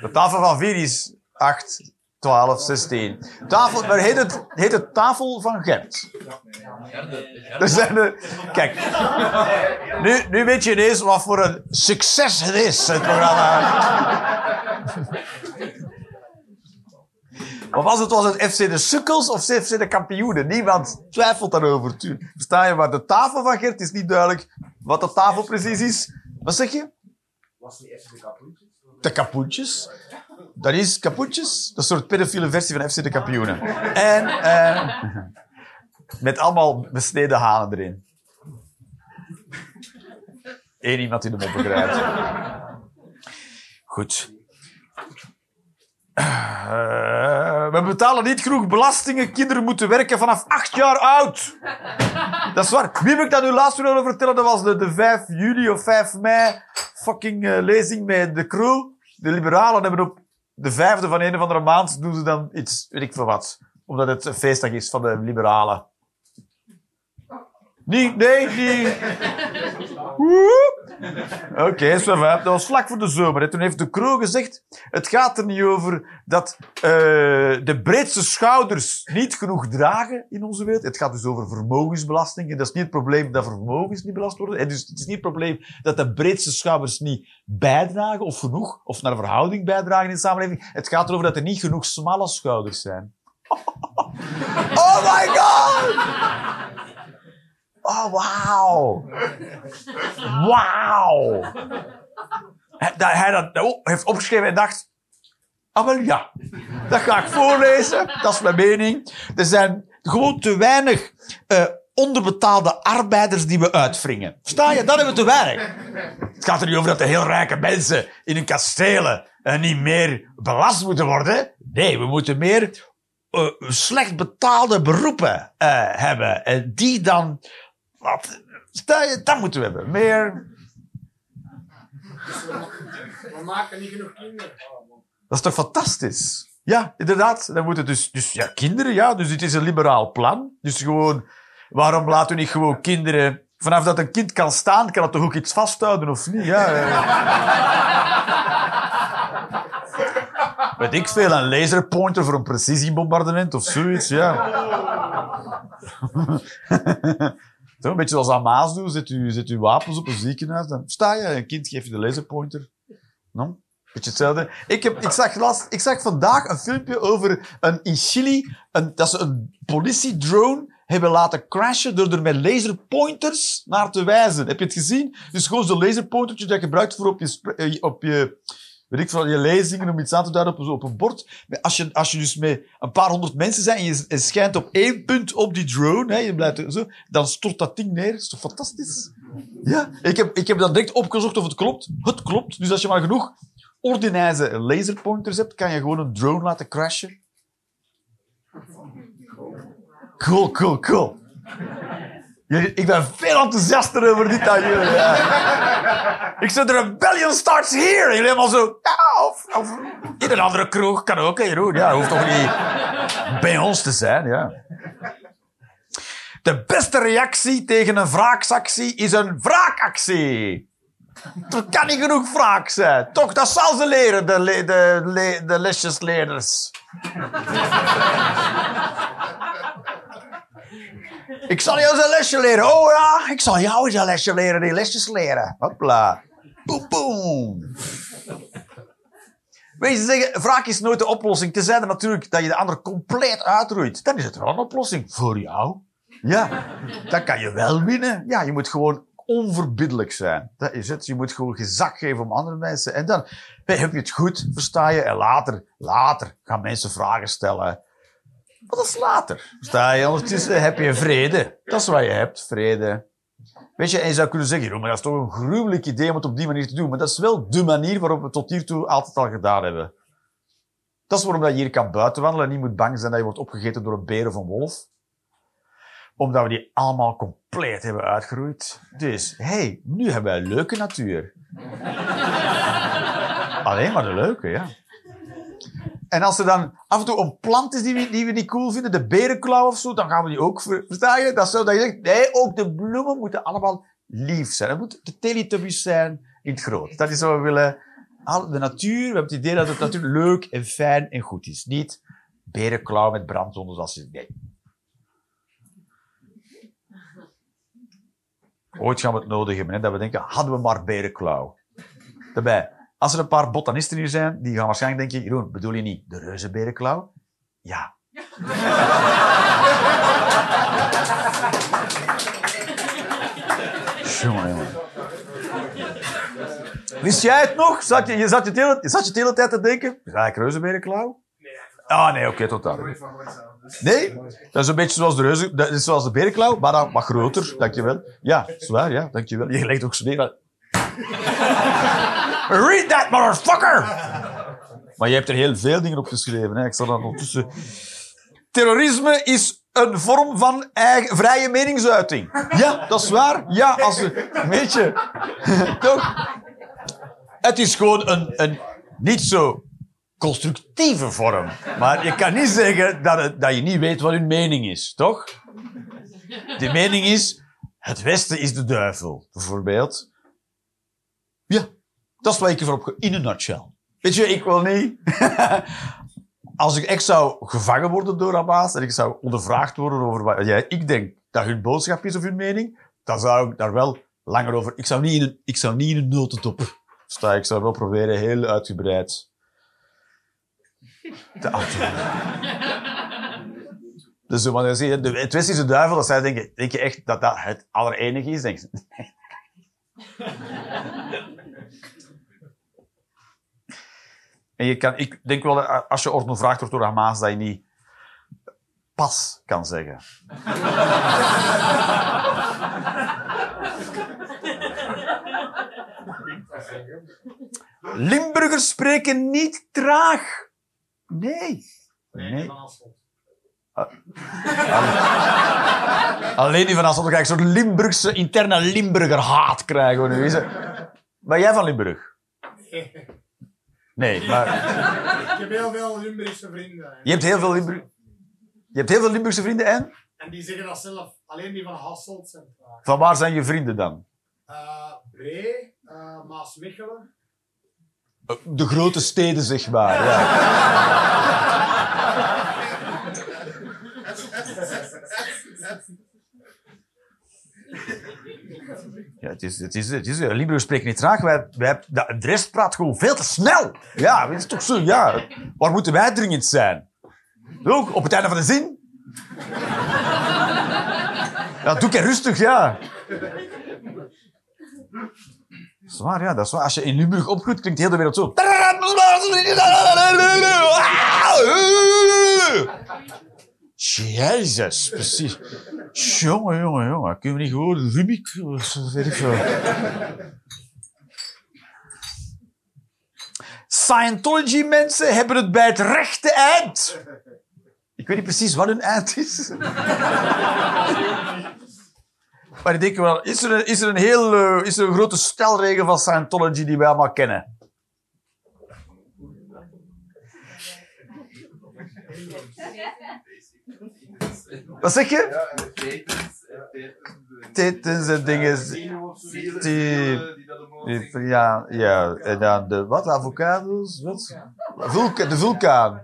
De tafel van vier is 8, 12, 16. Tafel, maar heet het, heet het tafel van Gert? Er zijn er, kijk, nu, nu weet je ineens wat voor een succes het is, het programma. Of was het, was het FC de Sukkels of FC de Kampioenen? Niemand twijfelt daarover. tuurlijk. Versta je? Maar de tafel van Gert is niet duidelijk wat de tafel precies is. Wat zeg je? Was niet even de kapoentjes? De kapoentjes. Dat is kapoentjes. Dat soort pedofiele versie van FC de kampioenen. En eh, met allemaal besneden hanen erin. Eén iemand die de mop begrijpt. Goed. Eh, we betalen niet genoeg belastingen. Kinderen moeten werken vanaf acht jaar oud. Dat is waar. Wie heb ik dat nu laatst willen vertellen? Dat was de, de 5 juli of 5 mei fucking eh, lezing met de crew. De liberalen hebben op de vijfde van een of andere maand doen ze dan iets, weet ik veel wat. Omdat het een feestdag is van de liberalen. Niet, nee, niet. [laughs] Woep. [laughs] Oké, ça va. dat was vlak voor de zomer. Toen heeft de crew gezegd, het gaat er niet over dat eh, de breedste schouders niet genoeg dragen in onze wereld. Het gaat dus over vermogensbelasting. En dat is niet het probleem dat vermogens niet belast worden. En dus het is niet het probleem dat de breedste schouders niet bijdragen of genoeg, of naar verhouding bijdragen in de samenleving. Het gaat erover dat er niet genoeg smalle schouders zijn. [laughs] Oh my god! Oh, wauw. Wauw. Dat hij dat oh, heeft opgeschreven en dacht... Ah, wel ja. Dat ga ik voorlezen. Dat is mijn mening. Er zijn gewoon te weinig eh, onderbetaalde arbeiders die we uitwringen. Versta je? Dat hebben we te weinig. Het gaat er niet over dat de heel rijke mensen in hun kastelen eh, niet meer belast moeten worden. Nee, we moeten meer eh, slecht betaalde beroepen hebben. En die dan... Wat, sta je, dat moeten we hebben. Meer... We maken niet genoeg kinderen. Dat is toch fantastisch? Ja, inderdaad. Dan moeten dus, dus ja, kinderen, ja. Dus dit is een liberaal plan. Dus gewoon, waarom laten we niet gewoon kinderen... Vanaf dat een kind kan staan, kan het toch ook iets vasthouden, of niet? Ja. [laughs] Weet ik veel, een laserpointer voor een precisiebombardement of zoiets, ja. [laughs] Zo, een beetje zoals aan Maas doen, zet u, zet wapens op een ziekenhuis, dan sta je, een kind geeft je de laserpointer. No? Beetje hetzelfde. Ik, heb, ik, zag last, ik zag vandaag een filmpje over een, in Chili, een, dat ze een politiedrone hebben laten crashen door er met laserpointers naar te wijzen. Heb je het gezien? Dus gewoon zo'n laserpointertje dat je gebruikt voor op je, eh, op je, weet ik veel, je lezingen om iets aan te duiden op, een- op een bord. Als je, als je dus met een paar honderd mensen bent en je, schijnt op één punt op die drone, hè, je blijft zo, dan stort dat ding neer. Dat is toch fantastisch? Ja, ik heb, ik heb dan direct opgezocht of het klopt. Het klopt. Dus als je maar genoeg ordinijze laserpointers hebt, kan je gewoon een drone laten crashen. Cool, cool, cool. Jullie- Ik ben veel enthousiaster over dit dan jullie. ja. [laughs] Ik zeg, de rebellion starts here. Jullie helemaal zo... Ja, of, of in een andere kroeg kan ook, hè, Jeroen. Ja, hoeft toch niet bij ons te zijn, ja. De beste reactie tegen een wraaksactie is een wraakactie. Er kan niet genoeg wraak zijn. Toch, dat zal ze leren, de, le- de, le- de lesjesleerders. [laughs] Ik zal jou eens een lesje leren. Oh ja, ik zal jou eens een lesje leren, die lesjes leren. Hopla. Boem. Weet je, zeggen, wraak is nooit de oplossing. Tenzij dan natuurlijk dat je de ander compleet uitroeit. Dan is het wel een oplossing. Voor jou. Ja, dan kan je wel winnen. Ja, je moet gewoon onverbiddelijk zijn. Dat is het. Je moet gewoon gezag geven om andere mensen. En dan heb je het goed, versta je. En later, later gaan mensen vragen stellen. Maar dat is later. Versta je? Ondertussen heb je vrede. Dat is wat je hebt, vrede. Weet je, en je zou kunnen zeggen, "Jeroen, maar dat is toch een gruwelijk idee om het op die manier te doen. Maar dat is wel de manier waarop we het tot hiertoe altijd al gedaan hebben. Dat is waarom je hier kan buiten wandelen en niet moet bang zijn dat je wordt opgegeten door een beer of een wolf. Omdat we die allemaal compleet hebben uitgeroeid. Dus, hey, nu hebben wij een leuke natuur. [laughs] Alleen maar de leuke, ja. En als er dan af en toe een plant is die we, die we niet cool vinden, de berenklauw of zo, dan gaan we die ook... ver- Versta je? Dat is zo dat je zegt, nee, ook de bloemen moeten allemaal lief zijn. Het moeten de teletubbies zijn in het groot. Dat is wat we willen. De natuur, we hebben het idee dat het natuurlijk leuk en fijn en goed is. Niet berenklauw met brandwonden zoals je... Nee. Ooit gaan we het nodig hebben, hè, dat we denken, hadden we maar berenklauw. Daarbij, als er een paar botanisten hier zijn, die gaan waarschijnlijk denken, Jeroen, bedoel je niet de reuzenberenklauw? Ja. [laughs] jongen, jongen. Wist jij het nog? Zat je, je, zat je, de hele, je zat je de hele tijd te denken, ga ik reuzenberenklauw? Ah, nee, oké, tot daar. Nee? Dat is een beetje zoals de reuzen, dat is zoals de berenklauw, maar dan wat groter, dankjewel. Ja, zwaar, ja, dankjewel. Je legt ook zo neer. Read that, motherfucker! [laughs] Maar je hebt er heel veel dingen op geschreven, hè. Ik zal dan ondertussen... Terrorisme is een vorm van eigen, vrije meningsuiting. Ja, dat is waar. Ja, als je... Weet je... Toch? Het is gewoon een, een niet zo constructieve vorm. Maar je kan niet zeggen dat, het, dat je niet weet wat hun mening is, toch? De mening is, het Westen is de duivel, bijvoorbeeld. Ja, dat is wat ik ervoor op... In een nutshell. Weet je, ik wil niet... [laughs] Als ik echt zou gevangen worden door Hamas en ik zou ondervraagd worden over wat jij, ik denk dat hun boodschap is of hun mening, dan zou ik daar wel langer over... Ik zou niet in een, ik zou niet in een notendop staan. Ik zou wel proberen heel uitgebreid te. [laughs] Dus je, het is de duivel, dat zij denken, denk je echt dat dat het allerenige is? Denk je, nee. En je kan, ik denk wel, dat als je ondervraagd wordt door Hamas, dat je niet pas kan zeggen. Limburgers spreken niet traag. Nee. Nee. Alleen die van Asselt ik een soort Limburgse, interne Limburger haat krijgen nu. Ben jij van Limburg? Nee, maar Ik heb heel veel Limburgse vrienden. je hebt heel veel, Limburg... je hebt heel veel Limburgse vrienden en? En die zeggen dat zelf. Alleen die van Hasselt zijn vragen. Van waar zijn je vrienden dan? Eh Bree, Maasmechelen. De grote steden, zeg maar. Ja. [laughs] Ja, het is, het is, het is, Limburg spreekt niet traag. Wij, wij, de rest praat gewoon veel te snel. Ja, dat is toch zo? Ja. Waar moeten wij dringend zijn? Ook op het einde van de zin? Ja, doe ik rustig, ja. Dat is waar, ja, dat is. Als je in Limburg opgroeit, klinkt heel de wereld zo. Jezus, precies. Jongen, jongen, jongen. Kunnen we niet gewoon Rubik? ik veel. Scientology-mensen hebben het bij het rechte eind. Ik weet niet precies wat hun eind is. Maar ik denk wel, is er een, is er een heel eh, is er een grote stelregel van Scientology die wij allemaal kennen? Wat zeg je? Tetens en dingen. Die, ja, ja, en dan de, wat, avocados? Wat? Vulka, de vulkaan.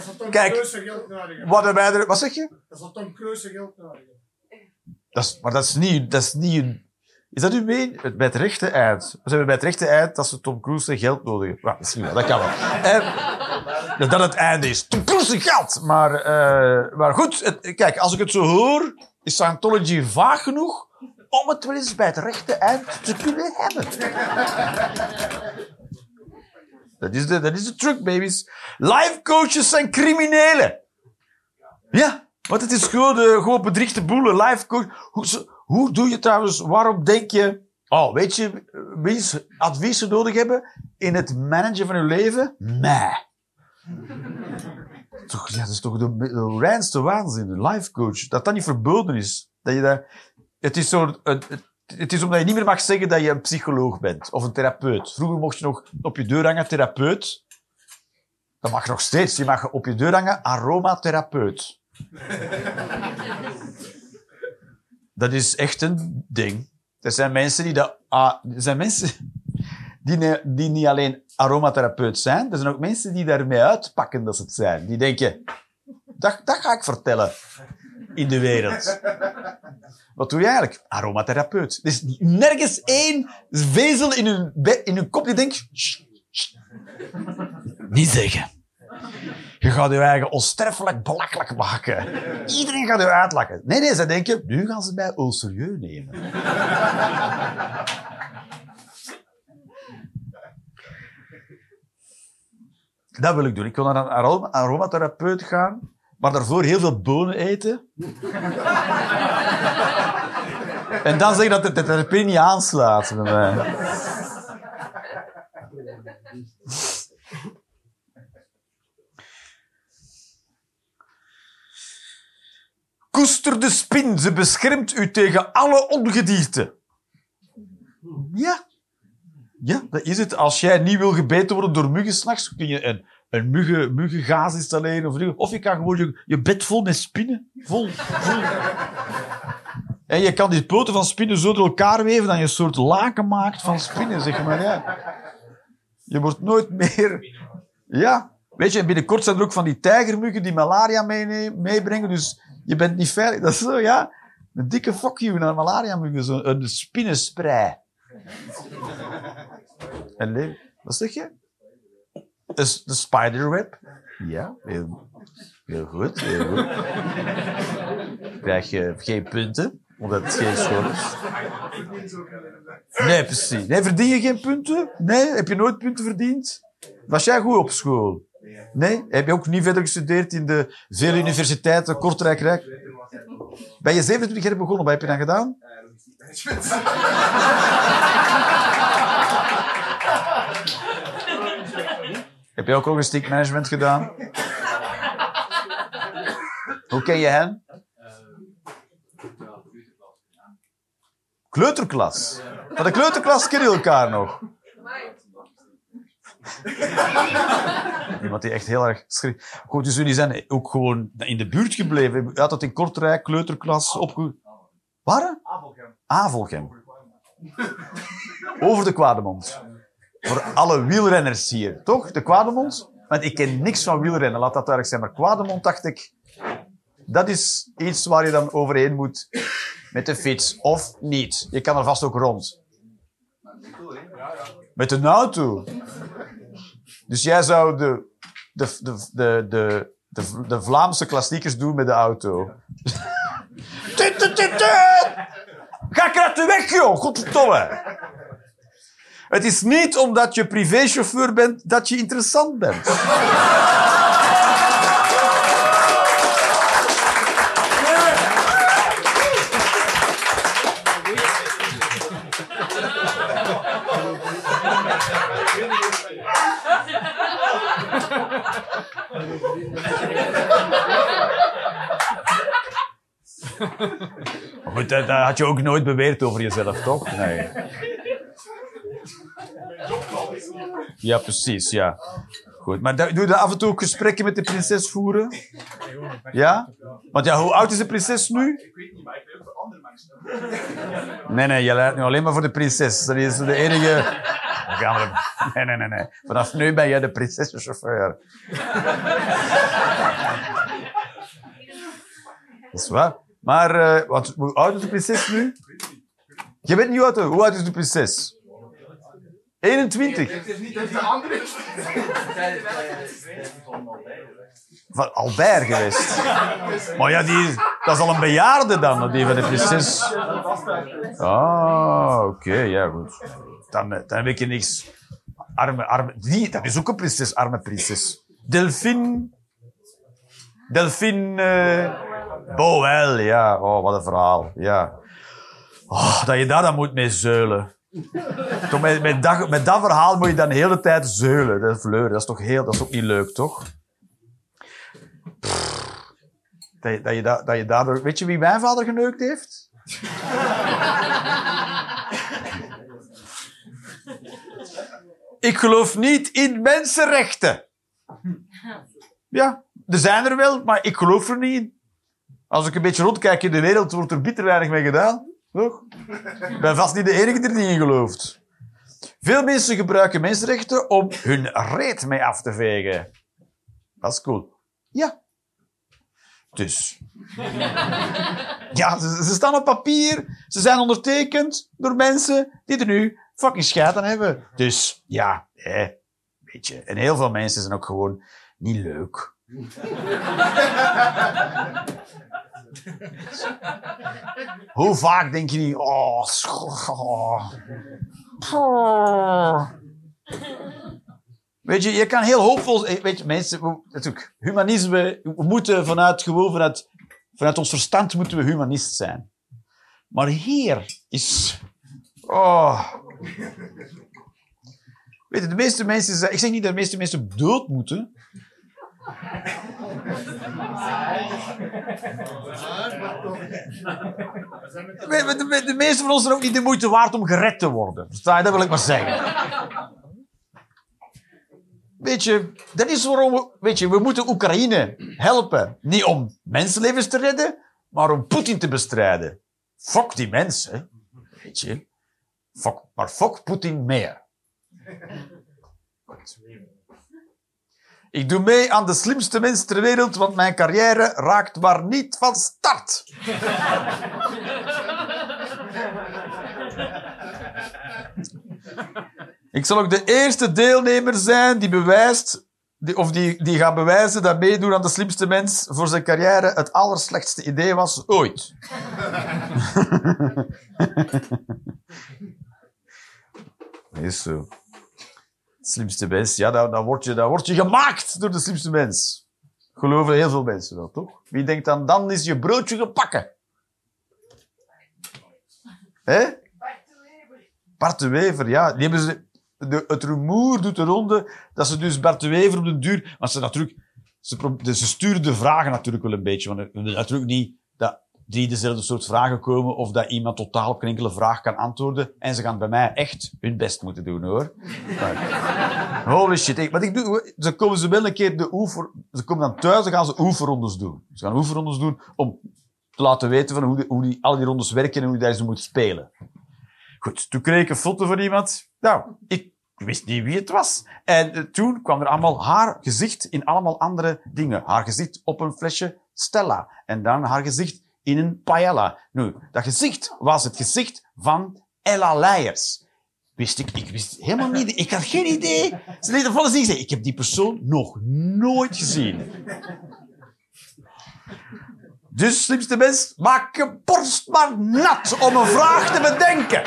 Zal Tom Kijk. Geld. Wat, hebben wij er, wat zeg je? Dat zal Tom Cruise geld nodig is, maar dat is niet, dat is niet een... Is dat uw meen? Het, bij het rechte eind. We hebben bij het rechte eind dat ze Tom Cruise geld nodig hebben. Ja, misschien wel, dat kan wel. En, dat het einde is. Geld! Maar, eh, maar goed, kijk, als ik het zo hoor, is Scientology vaag genoeg om het wel eens bij het rechte eind te kunnen hebben. Dat is de, dat is de truc, babies. Life coaches zijn criminelen. Ja, want het is gewoon, eh, gewoon bedriegte boelen. Life coach. Hoe, hoe doe je trouwens, waarom denk je... Oh, weet je eh, wie advies ze nodig hebben in het managen van hun leven? Mij. [laughs] Dat is toch de, de reinste waanzin, een life coach. Dat dat niet verboden is. Dat je het, is zo, het, is omdat je niet meer mag zeggen dat je een psycholoog bent. Of een therapeut. Vroeger mocht je nog op je deur hangen therapeut. Dat mag nog steeds. Je mag op je deur hangen aromatherapeut. Dat is echt een ding. Er zijn mensen die dat... ah, er zijn mensen die, die niet alleen aromatherapeut zijn, er zijn ook mensen die daarmee uitpakken dat ze het zijn. Die denken, dat, dat ga ik vertellen in de wereld. Wat doe je eigenlijk? Aromatherapeut. Er is nergens één vezel in hun, in kop die denkt... Niet zeggen. Je gaat je eigen onsterfelijk belachelijk maken. Iedereen gaat je uitlachen. Nee, nee, ze denken, nu gaan ze mij au serieus nemen. Dat wil ik doen. Ik wil naar een aroma- aromatherapeut gaan, maar daarvoor heel veel bonen eten. [laughs] en dan zeggen dat de de therapie niet aanslaat bij mij. Koester de spin, ze beschermt u tegen alle ongedierte. Ja. Ja, dat is het. Als jij niet wil gebeten worden door muggen s'nachts, kun je een, een muggen, muggengaas installeren. Of, of je kan gewoon je, je bed vol met spinnen. Vol, vol. En je kan die poten van spinnen zo door elkaar weven dat je een soort laken maakt van spinnen, zeg maar. Ja. Je wordt nooit meer... Ja. Weet je, en binnenkort zijn er ook van die tijgermuggen die malaria meebrengen, dus je bent niet veilig. Dat is zo, ja. Een dikke fuck you naar malaria-muggen, zo een spinnenspray. En wat zeg je? De, de spiderweb. Ja, heel, heel goed, heel goed. Krijg je geen punten, omdat het geen school is. Nee, precies. Nee, verdien je geen punten? Nee, heb je nooit punten verdiend? Was jij goed op school? Nee? Heb je ook niet verder gestudeerd in de vele universiteiten, Kortrijk, Rijk? Ben je 27 jaar begonnen? Wat heb je dan gedaan? [laughs] Heb je ook logistiek management gedaan? Hoe ken je hen? Kleuterklas. Van de kleuterklas kennen jullie elkaar nog. Iemand die echt heel erg schrik. Goed, dus jullie zijn ook gewoon in de buurt gebleven. Je had dat in Kortrijk, kleuterklas, opge... Waar? Avelgem. Avelgem. Over de Kwademond. Voor alle wielrenners hier. Toch? De Kwademond? Want ik ken niks van wielrennen, laat dat duidelijk zijn. Maar Kwademond dacht ik... Dat is iets waar je dan overheen moet met de fiets. Of niet. Je kan er vast ook rond. Met een auto. Dus jij zou de, de, de, de, de, de, de Vlaamse klassiekers doen met de auto. [laughs] Ga ik uit de weg, joh! Godverdomme! Het is niet omdat je privéchauffeur bent dat je interessant bent. [laughs] Goed, dat, dat had je ook nooit beweerd over jezelf, toch? Nee. Ja, precies, ja. Goed, maar doe je af en toe ook gesprekken met de prinses voeren? Ja? Want ja, hoe oud is de prinses nu? Ik weet niet, maar ik ben voor andere mensen. Nee, nee, je leidt nu alleen maar voor de prinses. Dat is de enige... Nee, nee, nee, nee. Vanaf nu ben jij de prinsessenchauffeur. Dat is waar. Maar, eh, wat, hoe oud is de prinses nu? Je weet niet oud, hoe oud is de prinses? 21. Het is niet dat de andere Van Albert geweest. Maar ja, die, dat is al een bejaarde dan, die van de prinses. Ah, oké, ja, goed. Dan, eh, dan heb ik niks. Arme, arme. Die, dat is ook een prinses, arme prinses. Delphine. Delphine. eh Boel, ja. Oh, wat een verhaal. Ja. Oh, dat je daar dan moet mee zeulen. Toch met, met, dat, met dat verhaal moet je dan de hele tijd zeulen. Dat is. Dat is toch heel, dat is ook niet leuk, toch? Dat je, dat, dat je daardoor... Weet je wie mijn vader geneukt heeft? Ik geloof niet in mensenrechten. Ja, er zijn er wel, maar ik geloof er niet in. Als ik een beetje rondkijk in de wereld, wordt er bitter weinig mee gedaan. Toch? Ik ben vast niet de enige die er niet in gelooft. Veel mensen gebruiken mensenrechten om hun reet mee af te vegen. Dat is cool. Ja. Dus. Ja, ze, staan op papier. Ze zijn ondertekend door mensen die er nu fucking scheid aan hebben. Dus, ja, eh, weet je. En heel veel mensen zijn ook gewoon niet leuk. [laughs] Hoe vaak denk je niet, oh, oh. Oh. Weet je, je kan heel hoopvol... eh, Weet je, mensen... Natuurlijk, humanisme... We moeten vanuit, gewoon vanuit, vanuit ons verstand moeten we humanist zijn. Maar hier is... Oh. Weet je, de meeste mensen... Ik zeg niet dat de meeste mensen dood moeten. De, de meeste van ons zijn ook niet de moeite waard om gered te worden. Dat wil ik maar zeggen. Weet je, dat is waarom we, weet je, we moeten Oekraïne helpen. Niet om mensenlevens te redden, maar om Poetin te bestrijden. Fok die mensen. Weet je. Maar fok Poetin meer. Ik doe mee aan de slimste mens ter wereld, want mijn carrière raakt maar niet van start. Ik zal ook de eerste deelnemer zijn die bewijst, of die, die gaat bewijzen dat meedoen aan de slimste mens voor zijn carrière het allerslechtste idee was ooit. [laughs] Is zo. Slimste mens, ja, dan, dan, word je, dan word je gemaakt door de slimste mens. Geloven heel veel mensen wel, toch? Wie denkt dan, dan is je broodje gepakken. Hè? Bart de Wever, ja. Die hebben ze, de, het rumoer doet de ronde dat ze dus Bart Wever op de duur... Want ze natuurlijk... Ze, ze sturen de vragen natuurlijk wel een beetje. Want natuurlijk niet drie dezelfde soort vragen komen of dat iemand totaal op geen enkele vraag kan antwoorden. En ze gaan bij mij echt hun best moeten doen, hoor. Maar- Holy shit. Ik, wat ik doe, ze komen ze wel een keer de oefer... Ze komen dan thuis en gaan ze oefenrondes doen. Ze gaan oefenrondes doen om te laten weten van hoe, die, hoe die, al die rondes werken en hoe je ze moet spelen. Goed, toen kreeg ik een foto van iemand. Nou, ik wist niet wie het was. En eh, toen kwam er allemaal haar gezicht in allemaal andere dingen. Haar gezicht op een flesje Stella. En dan haar gezicht in een paella. Dat gezicht was het gezicht van Ella Leijers. Wist ik, ik wist helemaal niet, ik had geen idee. Ze liet volle zin zeggen, ik heb die persoon nog nooit gezien. Dus, slimste mens, maak je borst maar nat om een vraag te bedenken.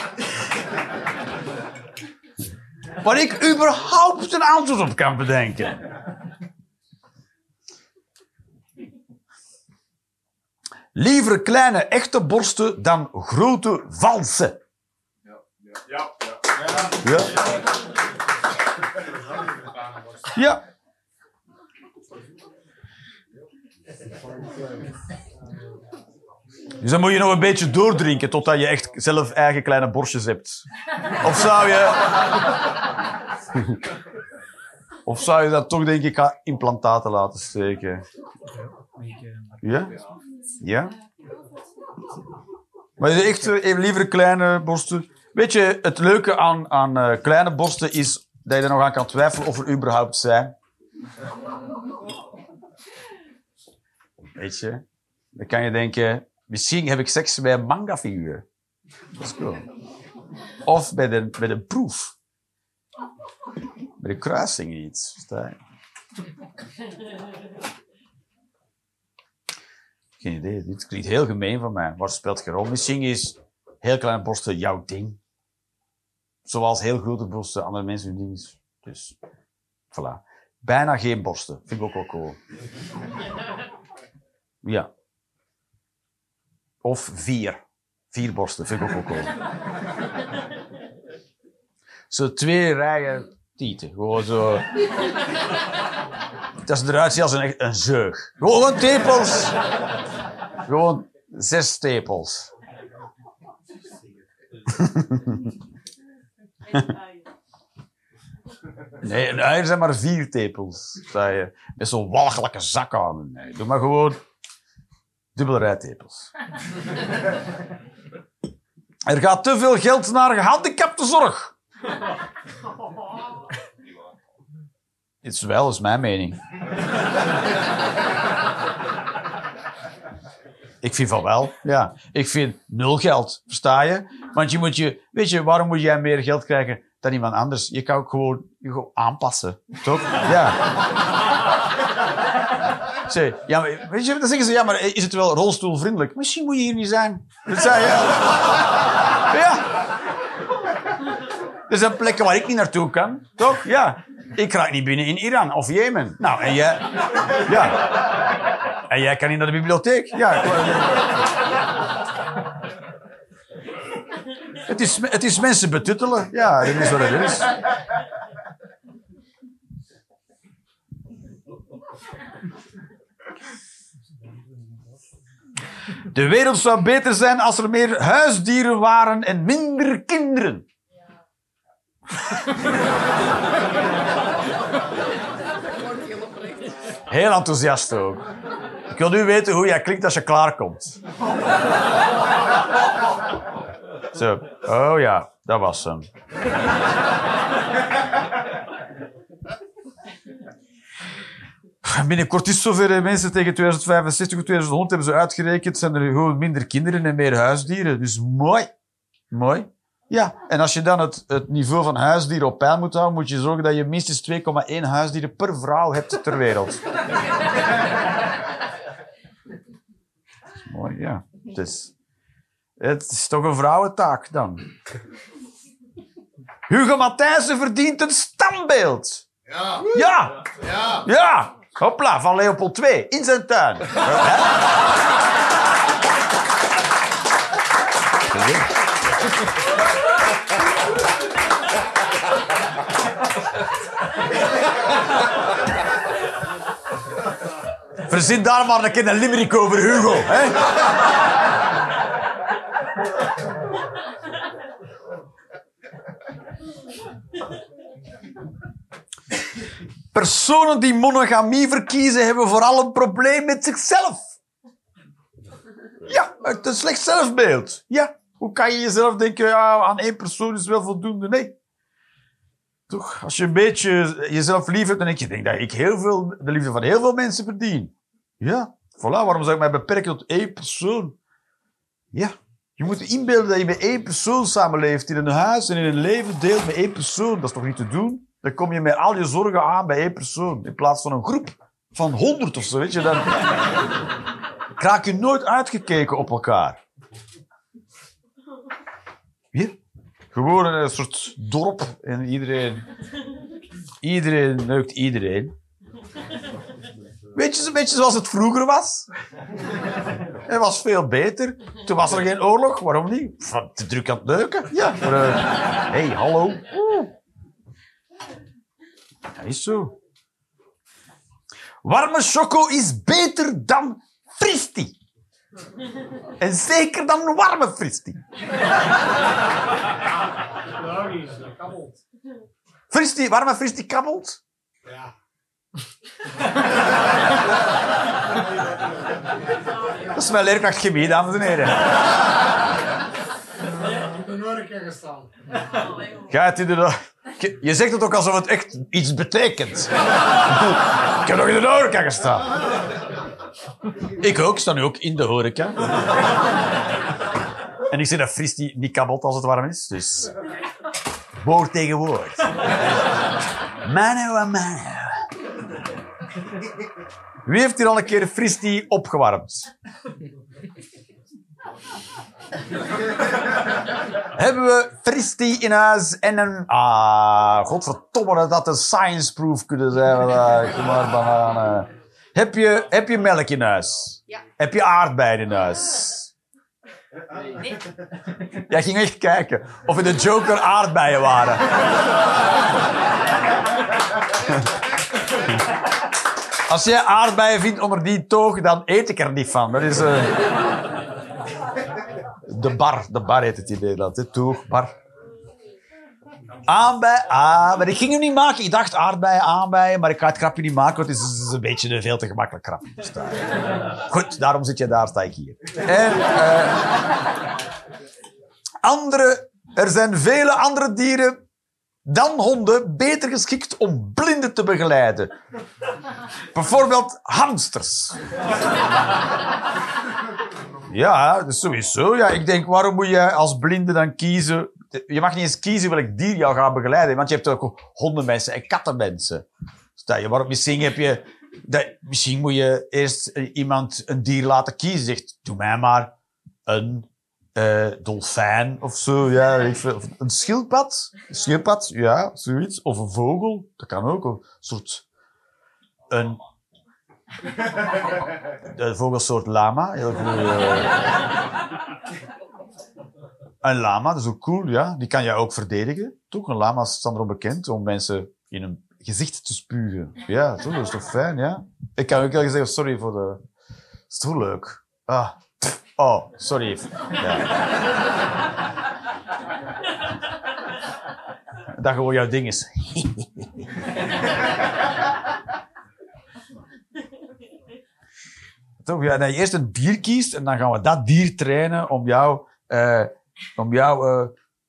Waar ik überhaupt een antwoord op kan bedenken. Liever kleine echte borsten dan grote valse. Ja, ja. Ja. Ja. Dus dan moet je nog een beetje doordrinken totdat je echt zelf eigen kleine borstjes hebt. Of zou je... Of zou je dat toch, denk ik, implantaten laten steken? Ja? Ja? Maar echt eh, liever kleine borsten. Weet je, het leuke aan, aan eh, kleine borsten is dat je er nog aan kan twijfelen of er überhaupt zijn. Weet je? Dan kan je denken, misschien heb ik seks bij een manga-figuur. Of bij de, bij de proef. Bij de kruising iets. Geen idee. Dit klinkt heel gemeen van mij. Het speelt geen rol. Misschien is heel kleine borsten jouw ding. Zoals heel grote borsten andere mensen hun ding is. Dus, voilà. Bijna geen borsten. Vind ik ook wel cool. Ja. Of vier. Vier borsten. Vind ik ook wel cool. Zo twee rijen tieten. Gewoon zo... Dat ze eruit zien als een, een zeug. Gewoon tepels. Gewoon zes tepels. [laughs] Nee, een uier zijn maar vier tepels. Zei je. Met zo'n walgelijke zak aan. Nee, doe maar gewoon dubbele rijtepels. Er gaat te veel geld naar gehandicaptenzorg. Het is wel, is mijn mening. [laughs] Ik vind van wel, ja. Ik vind nul geld, versta je? Want je moet je... Weet je, waarom moet jij meer geld krijgen dan iemand anders? Je kan ook gewoon je gewoon aanpassen, toch? Ja. Zeg, ja, maar, weet je, dan zeggen ze, ja, maar is het wel rolstoelvriendelijk? Misschien moet je hier niet zijn. Dat zei je. Ja. Er zijn plekken waar ik niet naartoe kan, toch? Ja. Ik raak niet binnen in Iran of Jemen. Nou, en jij... Ja. En jij kan niet naar de bibliotheek. Ja. Het is, het is mensen betuttelen. Ja, dat is wat het is. De wereld zou beter zijn als er meer huisdieren waren en minder kinderen. [laughs] Heel enthousiast ook. Ik wil nu weten hoe jij klinkt als je klaarkomt. Zo. Oh ja, dat was hem. Binnenkort is zover. Mensen tegen 2065 of 2100 hebben ze uitgerekend. Zijn er gewoon minder kinderen en meer huisdieren. Dus mooi. Mooi. Ja, en als je dan het, het niveau van huisdieren op peil moet houden, moet je zorgen dat je minstens 2,1 huisdieren per vrouw hebt ter wereld. mooi, ja. Het is, het is toch een vrouwentaak dan. Hugo Matthijssen verdient een standbeeld. Ja. Ja! Ja. Ja! Hopla, van Leopold II, in zijn tuin. [laughs] Verzin daar maar een keer een limerick over Hugo. Hè? Personen die monogamie verkiezen, hebben vooral een probleem met zichzelf. Ja, het een slecht zelfbeeld. Ja. Hoe kan je jezelf denken, ja, aan één persoon is wel voldoende? Nee. Toch, als je een beetje jezelf lief hebt, dan denk je, denk dat ik heel veel, de liefde van heel veel mensen verdien. Ja, voilà, waarom zou ik mij beperken tot één persoon? Ja, je moet inbeelden dat je met één persoon samenleeft, in een huis en in een leven deelt met één persoon. Dat is toch niet te doen? Dan kom je met al je zorgen aan bij één persoon, in plaats van een groep van honderd of zo, weet je. Dan raak je nooit uitgekeken op elkaar. Hier. Gewoon een soort dorp en iedereen... Iedereen neukt iedereen. Weet je, een beetje zoals het vroeger was? Het was veel beter. Toen was er geen oorlog. Waarom niet? Van te druk aan het neuken. Ja. Eh, hey, hallo. Oeh. Dat is zo. Warme choco is beter dan fristi. En zeker dan warme fristi. Logisch, dat kabbelt. Fristi, warme fristi kabbelt. Ja. Dat is mijn leerkracht chemie, dames en heren. Ik ben nooit een keer gestaan. Ga het inderdaad... Je zegt het ook alsof het echt iets betekent. Ik heb nog in de horeca gestaan. Ik ook, sta nu ook in de horeca. En ik zeg dat Fristi niet kabbelt als het warm is, dus... Woord tegen woord. Mano a mano. Wie heeft hier al een keer Fristi opgewarmd? Hebben we Fristi in huis en een... Ah, godverdomme, dat had een science-proof kunnen zijn vandaag. Kom maar, bananen. Heb je, heb je melk in huis? Ja. Heb je aardbeien in huis? Nee. Jij ging echt kijken of in de Joker aardbeien waren. Als jij aardbeien vindt onder die toog, dan eet ik er niet van. Dat is... eh, De bar. De bar heet het in Nederland. hè. Toog, bar. Aanbij, ah, maar ik ging hem niet maken. Ik dacht aardbeien, aanbijen, maar ik ga het grapje niet maken, want het is een beetje een veel te gemakkelijk. Dus Goed, daarom zit je daar, sta ik hier. En, eh, andere, er zijn vele andere dieren dan honden beter geschikt om blinden te begeleiden. Bijvoorbeeld hamsters. Ja, is sowieso. Ja, ik denk, waarom moet je als blinde dan kiezen? Je mag niet eens kiezen welk dier jou gaat begeleiden, want je hebt ook hondenmensen en kattenmensen. Stel je, waarom misschien heb je... Dat, misschien moet je eerst eh, iemand een dier laten kiezen. Zegt, doe mij maar een eh, dolfijn of zo. Ja. Of een schildpad. Een schildpad, ja, zoiets. Of een vogel, dat kan ook. Een soort... Een... Vogelsoort lama. Heel cool. Een lama, dat is ook cool, ja. Die kan je ook verdedigen. Toch? Een lama staan erom bekend om mensen in hun gezicht te spugen. Ja, toch? Dat is toch fijn, ja? Ik kan ook wel zeggen, sorry voor de... Is toch leuk? Ah. Oh, sorry. Ja. Dat gewoon jouw ding is. [laughs] Toch? Ja, dat je eerst een dier kiest en dan gaan we dat dier trainen om jou, eh, om jou eh,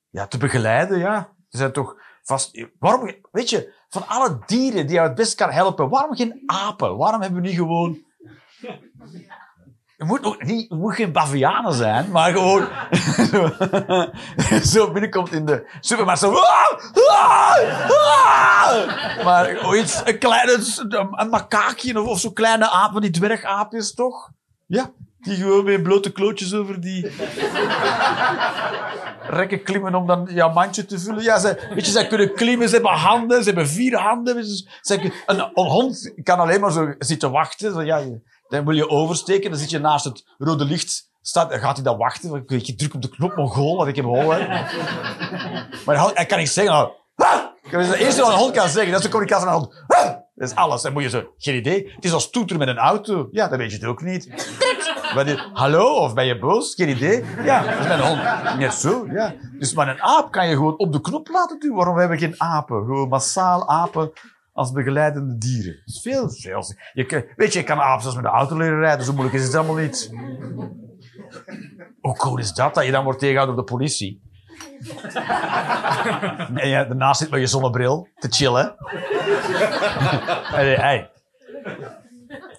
ja, te begeleiden. Ja. Er zijn toch vast... Waarom, weet je, van alle dieren die jou het best kan helpen, waarom geen apen? Waarom hebben we niet gewoon... Het moet, ook niet, moet geen bavianen zijn, maar gewoon [laughs] zo, binnenkomt in de supermarkt. Zo, "Ah! Ah! Ah!" maar iets, een kleine een, makaakje of, of zo'n kleine aap, van die dwergaapjes toch? Ja, die gewoon met blote klootjes over die rekken klimmen om dan jouw mandje te vullen. Ja, ze, weet je, zij kunnen klimmen, ze hebben handen, ze hebben vier handen. Ze, een, een hond kan alleen maar zo zitten wachten. Zo, ja, je- dan wil je oversteken, dan zit je naast het rode licht. Staat, gaat hij dan wachten. Ik druk op de knop, mongool, want ik heb honger. Maar hij, kan niet zeggen... Nou, is het eerste wat een hond kan zeggen. Dat is de communicatie van een hond. Dat is alles. Dan moet je zo... Geen idee. Het is als toeteren met een auto. Ja, dat weet je het ook niet. [laughs] Wat is- hallo, of ben je boos? Geen idee. Ja, dat is mijn hond. Net zo, ja. Dus maar een aap kan je gewoon op de knop laten duwen. Waarom hebben we geen apen? Gewoon massaal apen als begeleidende dieren. Dat is veel, veel. Je, kan- weet je, je kan apen zelfs met de auto leren rijden. Zo moeilijk is het allemaal niet. Hoe cool is dat, dat je dan wordt tegengehouden door de politie? [laughs] En je daarnaast zit met je zonnebril te chillen. [laughs] Je, hey,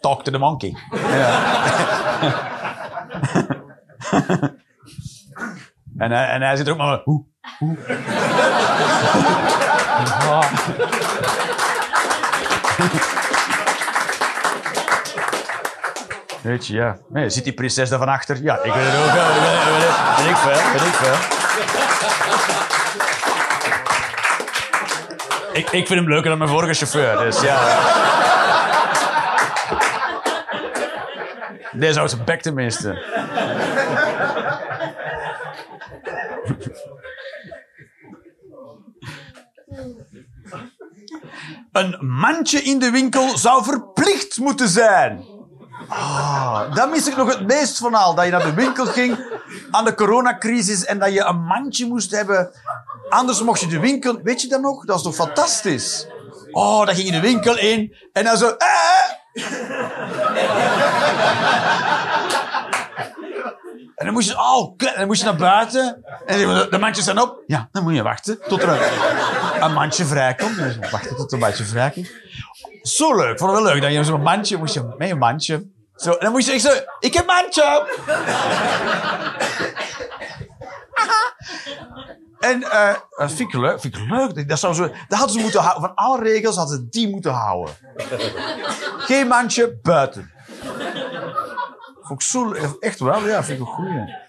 talk to the monkey. [laughs] En, hij, en hij zit er ook maar... Hoe, hoe. [laughs] Weet je, ja. Nee, zit die prinses daar van achter? Ja, ik weet het ook wel. Weet, ik veel, weet ik veel. Ik, ik vind hem leuker dan mijn vorige chauffeur, dus ja. Deze houdt zijn bek tenminste. Een mandje in de winkel zou verplicht moeten zijn. Ah, dat mis ik nog het meest van al. Dat je naar de winkel ging aan de coronacrisis en dat je een mandje moest hebben. Anders mocht je de winkel... Weet je dat nog? Dat is toch fantastisch? Oh, dan ging je de winkel in en dan zo... Eh! En dan moest je, oh, kut, dan moest je naar buiten. En de, mandjes zijn op. Ja, dan moet je wachten tot er een, een mandje vrijkomt. Dus wachten tot een mandje vrijkomt. Zo leuk. Vond het wel leuk. Dat je zo'n mandje moest je met een mandje. Zo, en dan moest je echt zo, ik heb mandje. [laughs] En eh, dat vind ik leuk. Vind leuk. Dat, zou zo, dat hadden ze moeten houden. Van alle regels hadden ze die moeten houden. Geen mandje buiten. Vond ik zo Echt wel, ja. Vind ik een goeie.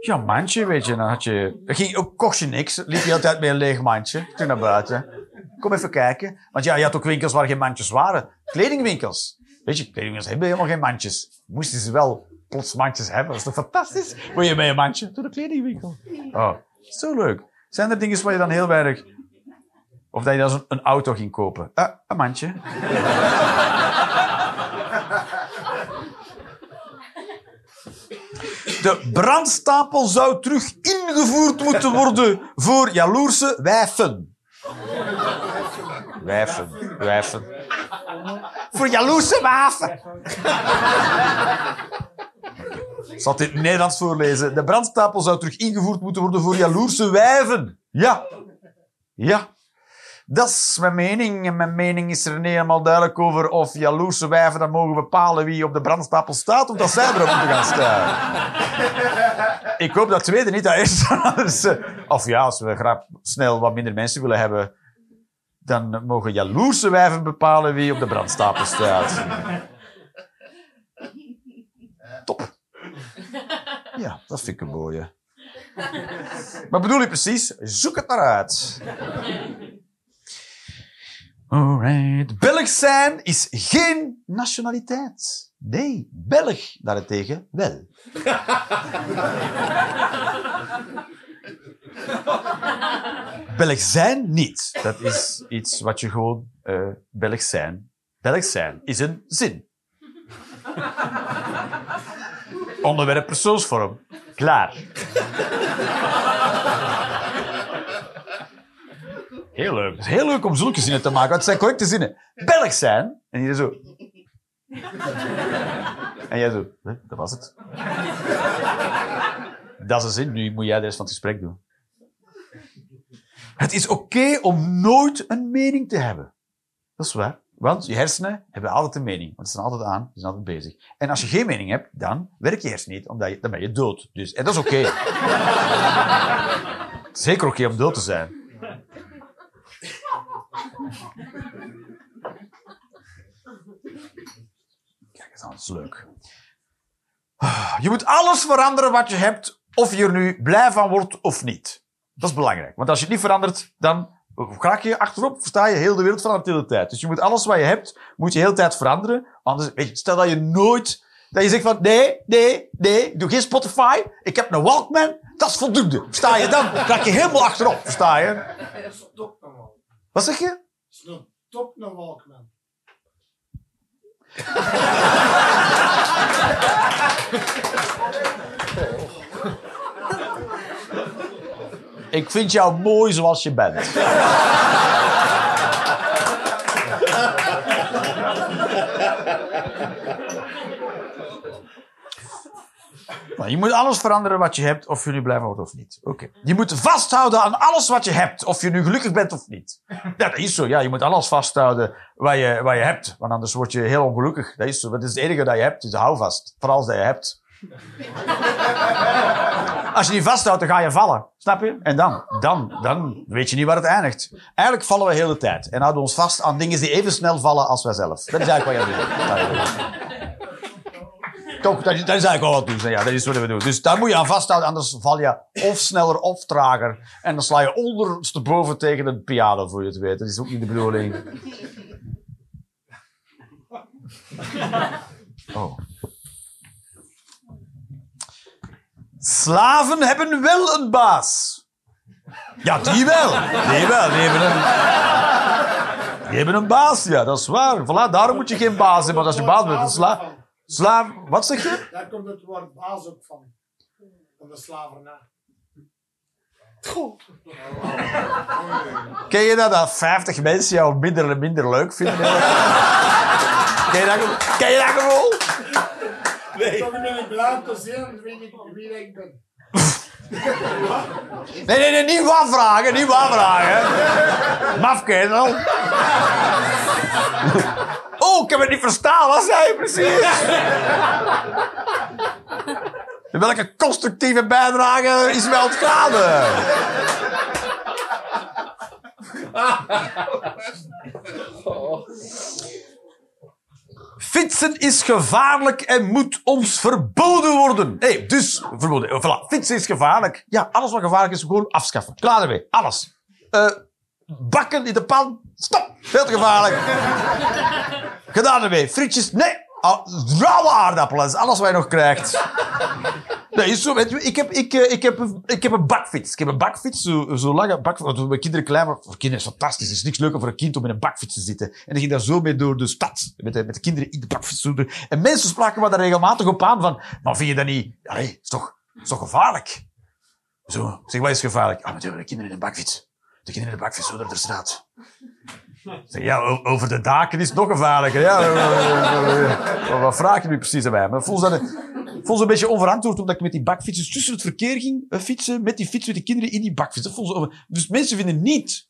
Ja, mandje, weet je. Dan had je... Ging, ook, kocht je niks. Liep je altijd met een leeg mandje. Toen naar buiten. Kom even kijken. Want ja, je had ook winkels waar geen mandjes waren. Kledingwinkels. Weet je, kledingwinkels hebben helemaal geen mandjes. Moesten ze wel plots mandjes hebben. Dat is toch fantastisch? Wil je met een mandje? Door de kledingwinkel. Oh, zo leuk. Zijn er dingen waar je dan heel weinig... Of dat je dan een auto ging kopen. Eh, een mandje. De brandstapel zou terug ingevoerd moeten worden voor jaloerse wijfen. Wijfen, wijfen. Voor jaloerse wijfen. Ik zal het Nederlands voorlezen. De brandstapel zou terug ingevoerd moeten worden voor jaloerse wijven. Ja. Ja. Dat is mijn mening. En mijn mening is er niet helemaal duidelijk over of jaloerse wijven dan mogen bepalen wie op de brandstapel staat of dat zij erop moeten gaan staan. Ik hoop dat tweede niet, dat eerste. Eh, Of ja, als we graag snel wat minder mensen willen hebben, dan mogen jaloerse wijven bepalen wie op de brandstapel staat. Top. Ja, dat vind ik een mooie. Maar bedoel je precies? Zoek het maar uit. Alright. Belg zijn is geen nationaliteit. Nee, Belg daarentegen wel. Belg zijn niet. Dat is iets wat je gewoon eh Belg zijn. Belg zijn is een zin. Onderwerp persoonsvorm. Klaar. Heel leuk. Het is heel leuk om zulke zinnen te maken. want Het zijn correcte zinnen. Belg zijn. En hier zo. En jij zo. "Huh, Dat was het. Dat is een zin. Nu moet jij de rest van het gesprek doen. Het is oké om nooit een mening te hebben. Dat is waar. Want je hersenen hebben altijd een mening. Want ze zijn altijd aan, ze zijn altijd bezig. En als je geen mening hebt, dan werkt je hersenen niet, omdat je, dan ben je dood. Dus, en dat is oké. [laughs] Zeker oké om dood te zijn. Kijk eens dat is leuk. Je moet alles veranderen wat je hebt, of je er nu blij van wordt of niet. Dat is belangrijk. Want als je het niet verandert, dan raak je achterop, versta je, heel de wereld verandert de hele tijd. Dus je moet alles wat je hebt, moet je de hele tijd veranderen. Anders, weet je, stel dat je nooit, dat je zegt van, nee, nee, nee, doe geen Spotify, ik heb een Walkman, dat is voldoende. Versta je? Dan raak je helemaal achterop, versta je? Stop. Wat zeg je? Stop nou Walkman. [laughs] Ik vind jou mooi zoals je bent. Je moet alles veranderen wat je hebt, of je nu blij wordt of niet. Oké. Je moet vasthouden aan alles wat je hebt, of je nu gelukkig bent of niet. Ja, dat is zo. Ja, je moet alles vasthouden wat je, wat je hebt, want anders word je heel ongelukkig. Dat is zo. Dat is het enige dat je hebt, dus hou vast. Vooral dat je hebt. [laughs] Als je niet vasthoudt, dan ga je vallen. Snap je? En dan, dan, dan weet je niet waar het eindigt. Eigenlijk vallen we hele tijd. En houden we ons vast aan dingen die even snel vallen als wij zelf. Dat is eigenlijk wat je doet. Toch, dat is, eigenlijk wel wat doen. Ja, dat is wat we doen. Dus daar moet je aan vasthouden, anders val je of sneller of trager. En dan sla je ondersteboven tegen de piano, voor je het weet. Dat is ook niet de bedoeling. Oh. Slaven hebben wel een baas. Ja, die wel. Die wel. Die hebben een, die hebben een baas, ja, dat is waar. Voilà, daarom moet je geen baas hebben, want als je baas bent, een sla, slaaf... Wat zeg je? Daar komt het woord baas ook van. Van de slavernij. Ken je dat, dat 50 mensen jou minder en minder leuk vinden? [laughs] Ken je dat, ken je dat gevoel? Toch ben ik blij te zien wie ik, wie ik ben. [laughs] Nee, nee, nee, niet wat vragen, niet wat vragen. Mafkerel. [laughs] Oh, ik heb het niet verstaan. Wat zei je precies? Welke constructieve bijdrage is wel gaande? [laughs] Fietsen is gevaarlijk en moet ons verboden worden. Nee, dus verboden. Voilà. Fietsen is gevaarlijk. Ja, alles wat gevaarlijk is, gewoon afschaffen. Klaar ermee. Alles. Eh, bakken in de pan. Stop. Veel te gevaarlijk. Gedaan ermee. Frietjes. Nee. Ah, Rauwe aardappelen. Dat is alles wat je nog krijgt. Nee, is zo. Je, ik, heb, ik, eh, ik, heb, ik heb een bakfiets. Ik heb een bakfiets, zo, zo lange bakfiets. Want mijn kinderen klein waren, voor kinderen is het fantastisch. Het is niks leuker voor een kind om in een bakfiets te zitten. En dan ging daar zo mee door de stad. Met de, met de kinderen in de bakfiets. En mensen spraken me daar regelmatig op aan van, maar vind je dat niet, allee, is toch, is toch gevaarlijk? Zo, zeg, wat is gevaarlijk? Ah, natuurlijk, de kinderen in een bakfiets. De kinderen in de bakfiets, zo door de straat. Ja, over de daken is het nog gevaarlijker. Ja, [laughs] wat- vraag je nu precies aan mij? Maar voel ze, een beetje onverantwoord omdat ik met die bakfietsjes tussen het verkeer ging eh, fietsen, met die fiets, met die kinderen in die bakfiets. Dat voel ze over- dus mensen vinden niet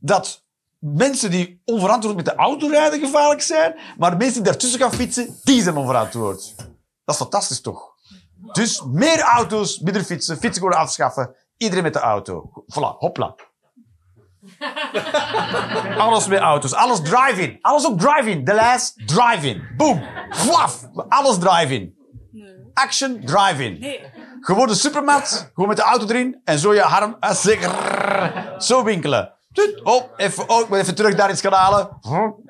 dat mensen die onverantwoord met de auto rijden gevaarlijk zijn, maar mensen die daartussen gaan fietsen, die zijn onverantwoord. Dat is fantastisch toch? Dus meer auto's, minder fietsen, fietsen gewoon afschaffen, iedereen met de auto. Voilà, hopla. [laughs] Alles met auto's. Alles drive-in. Alles op drive-in. De lijst drive-in. Boom. Flaf. Alles drive-in. Action drive-in. Nee. Gewoon de supermarkt. Gewoon met de auto erin. En zo je arm. eh, Zo winkelen. Hop, even, oh, moet even terug daar iets gaan halen.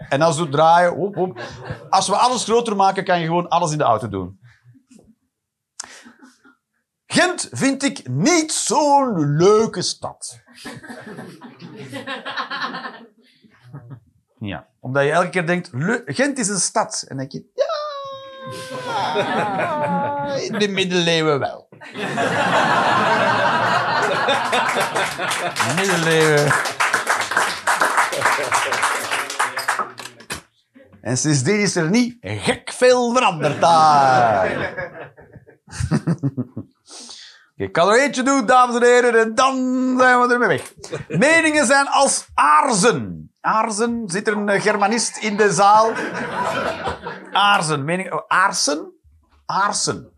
En dan zo draaien. Hop, hop. Als we alles groter maken, kan je gewoon alles in de auto doen. Gent vind ik niet zo'n leuke stad. [laughs] Ja, omdat je elke keer denkt, Gent is een stad. En dan denk je, ja, [laughs] in de middeleeuwen wel. [laughs] middeleeuwen. En sindsdien is er niet gek veel veranderd daar. Ik kan er eentje doen, dames en heren, en dan zijn we ermee weg. Meningen zijn als aarzen. Aarzen, zit er een eh, Germanist in de zaal? Aarzen, mening, oh, aarsen? Aarsen.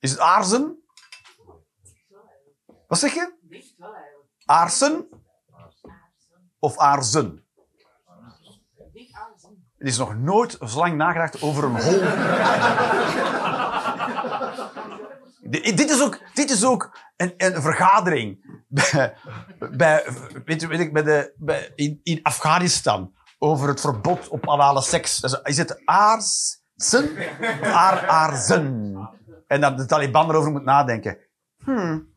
Is het aarzen? Wat zeg je? Aarsen? Of aarzen? Er is nog nooit zo lang nagedacht over een hol. Di- Dit is ook, dit is ook een, vergadering bij, weet je, weet ik, bij de, bij, in, Afghanistan over het verbod op anale seks. Dus is het aarsen? Aar, aarzen. En dat de Taliban erover moet nadenken. Hmm. [laughs]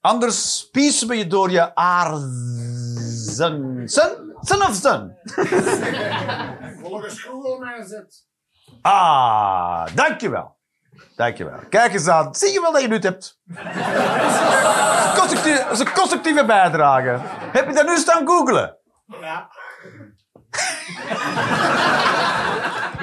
Anders spiezen we je door je aarzen. Son of son. Volgens Google zit. Ah, dankjewel. Dankjewel. Kijk eens aan. Zie je wel dat je nut hebt? Dat is een constructieve, bijdrage. Heb je dat nu staan googelen? Ja.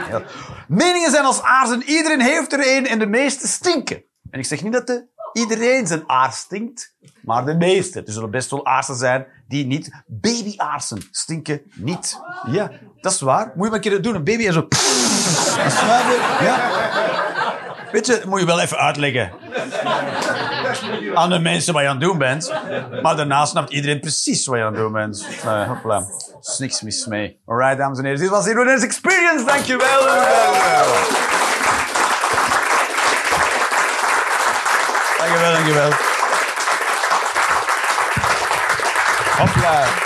Ja. Meningen zijn als aars en iedereen heeft er een en de meeste stinken. En ik zeg niet dat de, iedereen zijn aars stinkt, maar de meeste. Er zullen best wel aarsen zijn die niet... Babyaarsen stinken niet. Ja, dat is waar. Moet je maar een keer doen. Een baby en zo... Dat waar, ja. Weet je, moet je wel even uitleggen. Aan de mensen wat je aan het doen bent. Maar daarna snapt iedereen precies wat je aan het doen bent. Nee, hopla. Er is niks mis mee. Alright, dames en heren. Dit was Dance Experience. Dankjewel. Dankjewel, dankjewel. Hopla.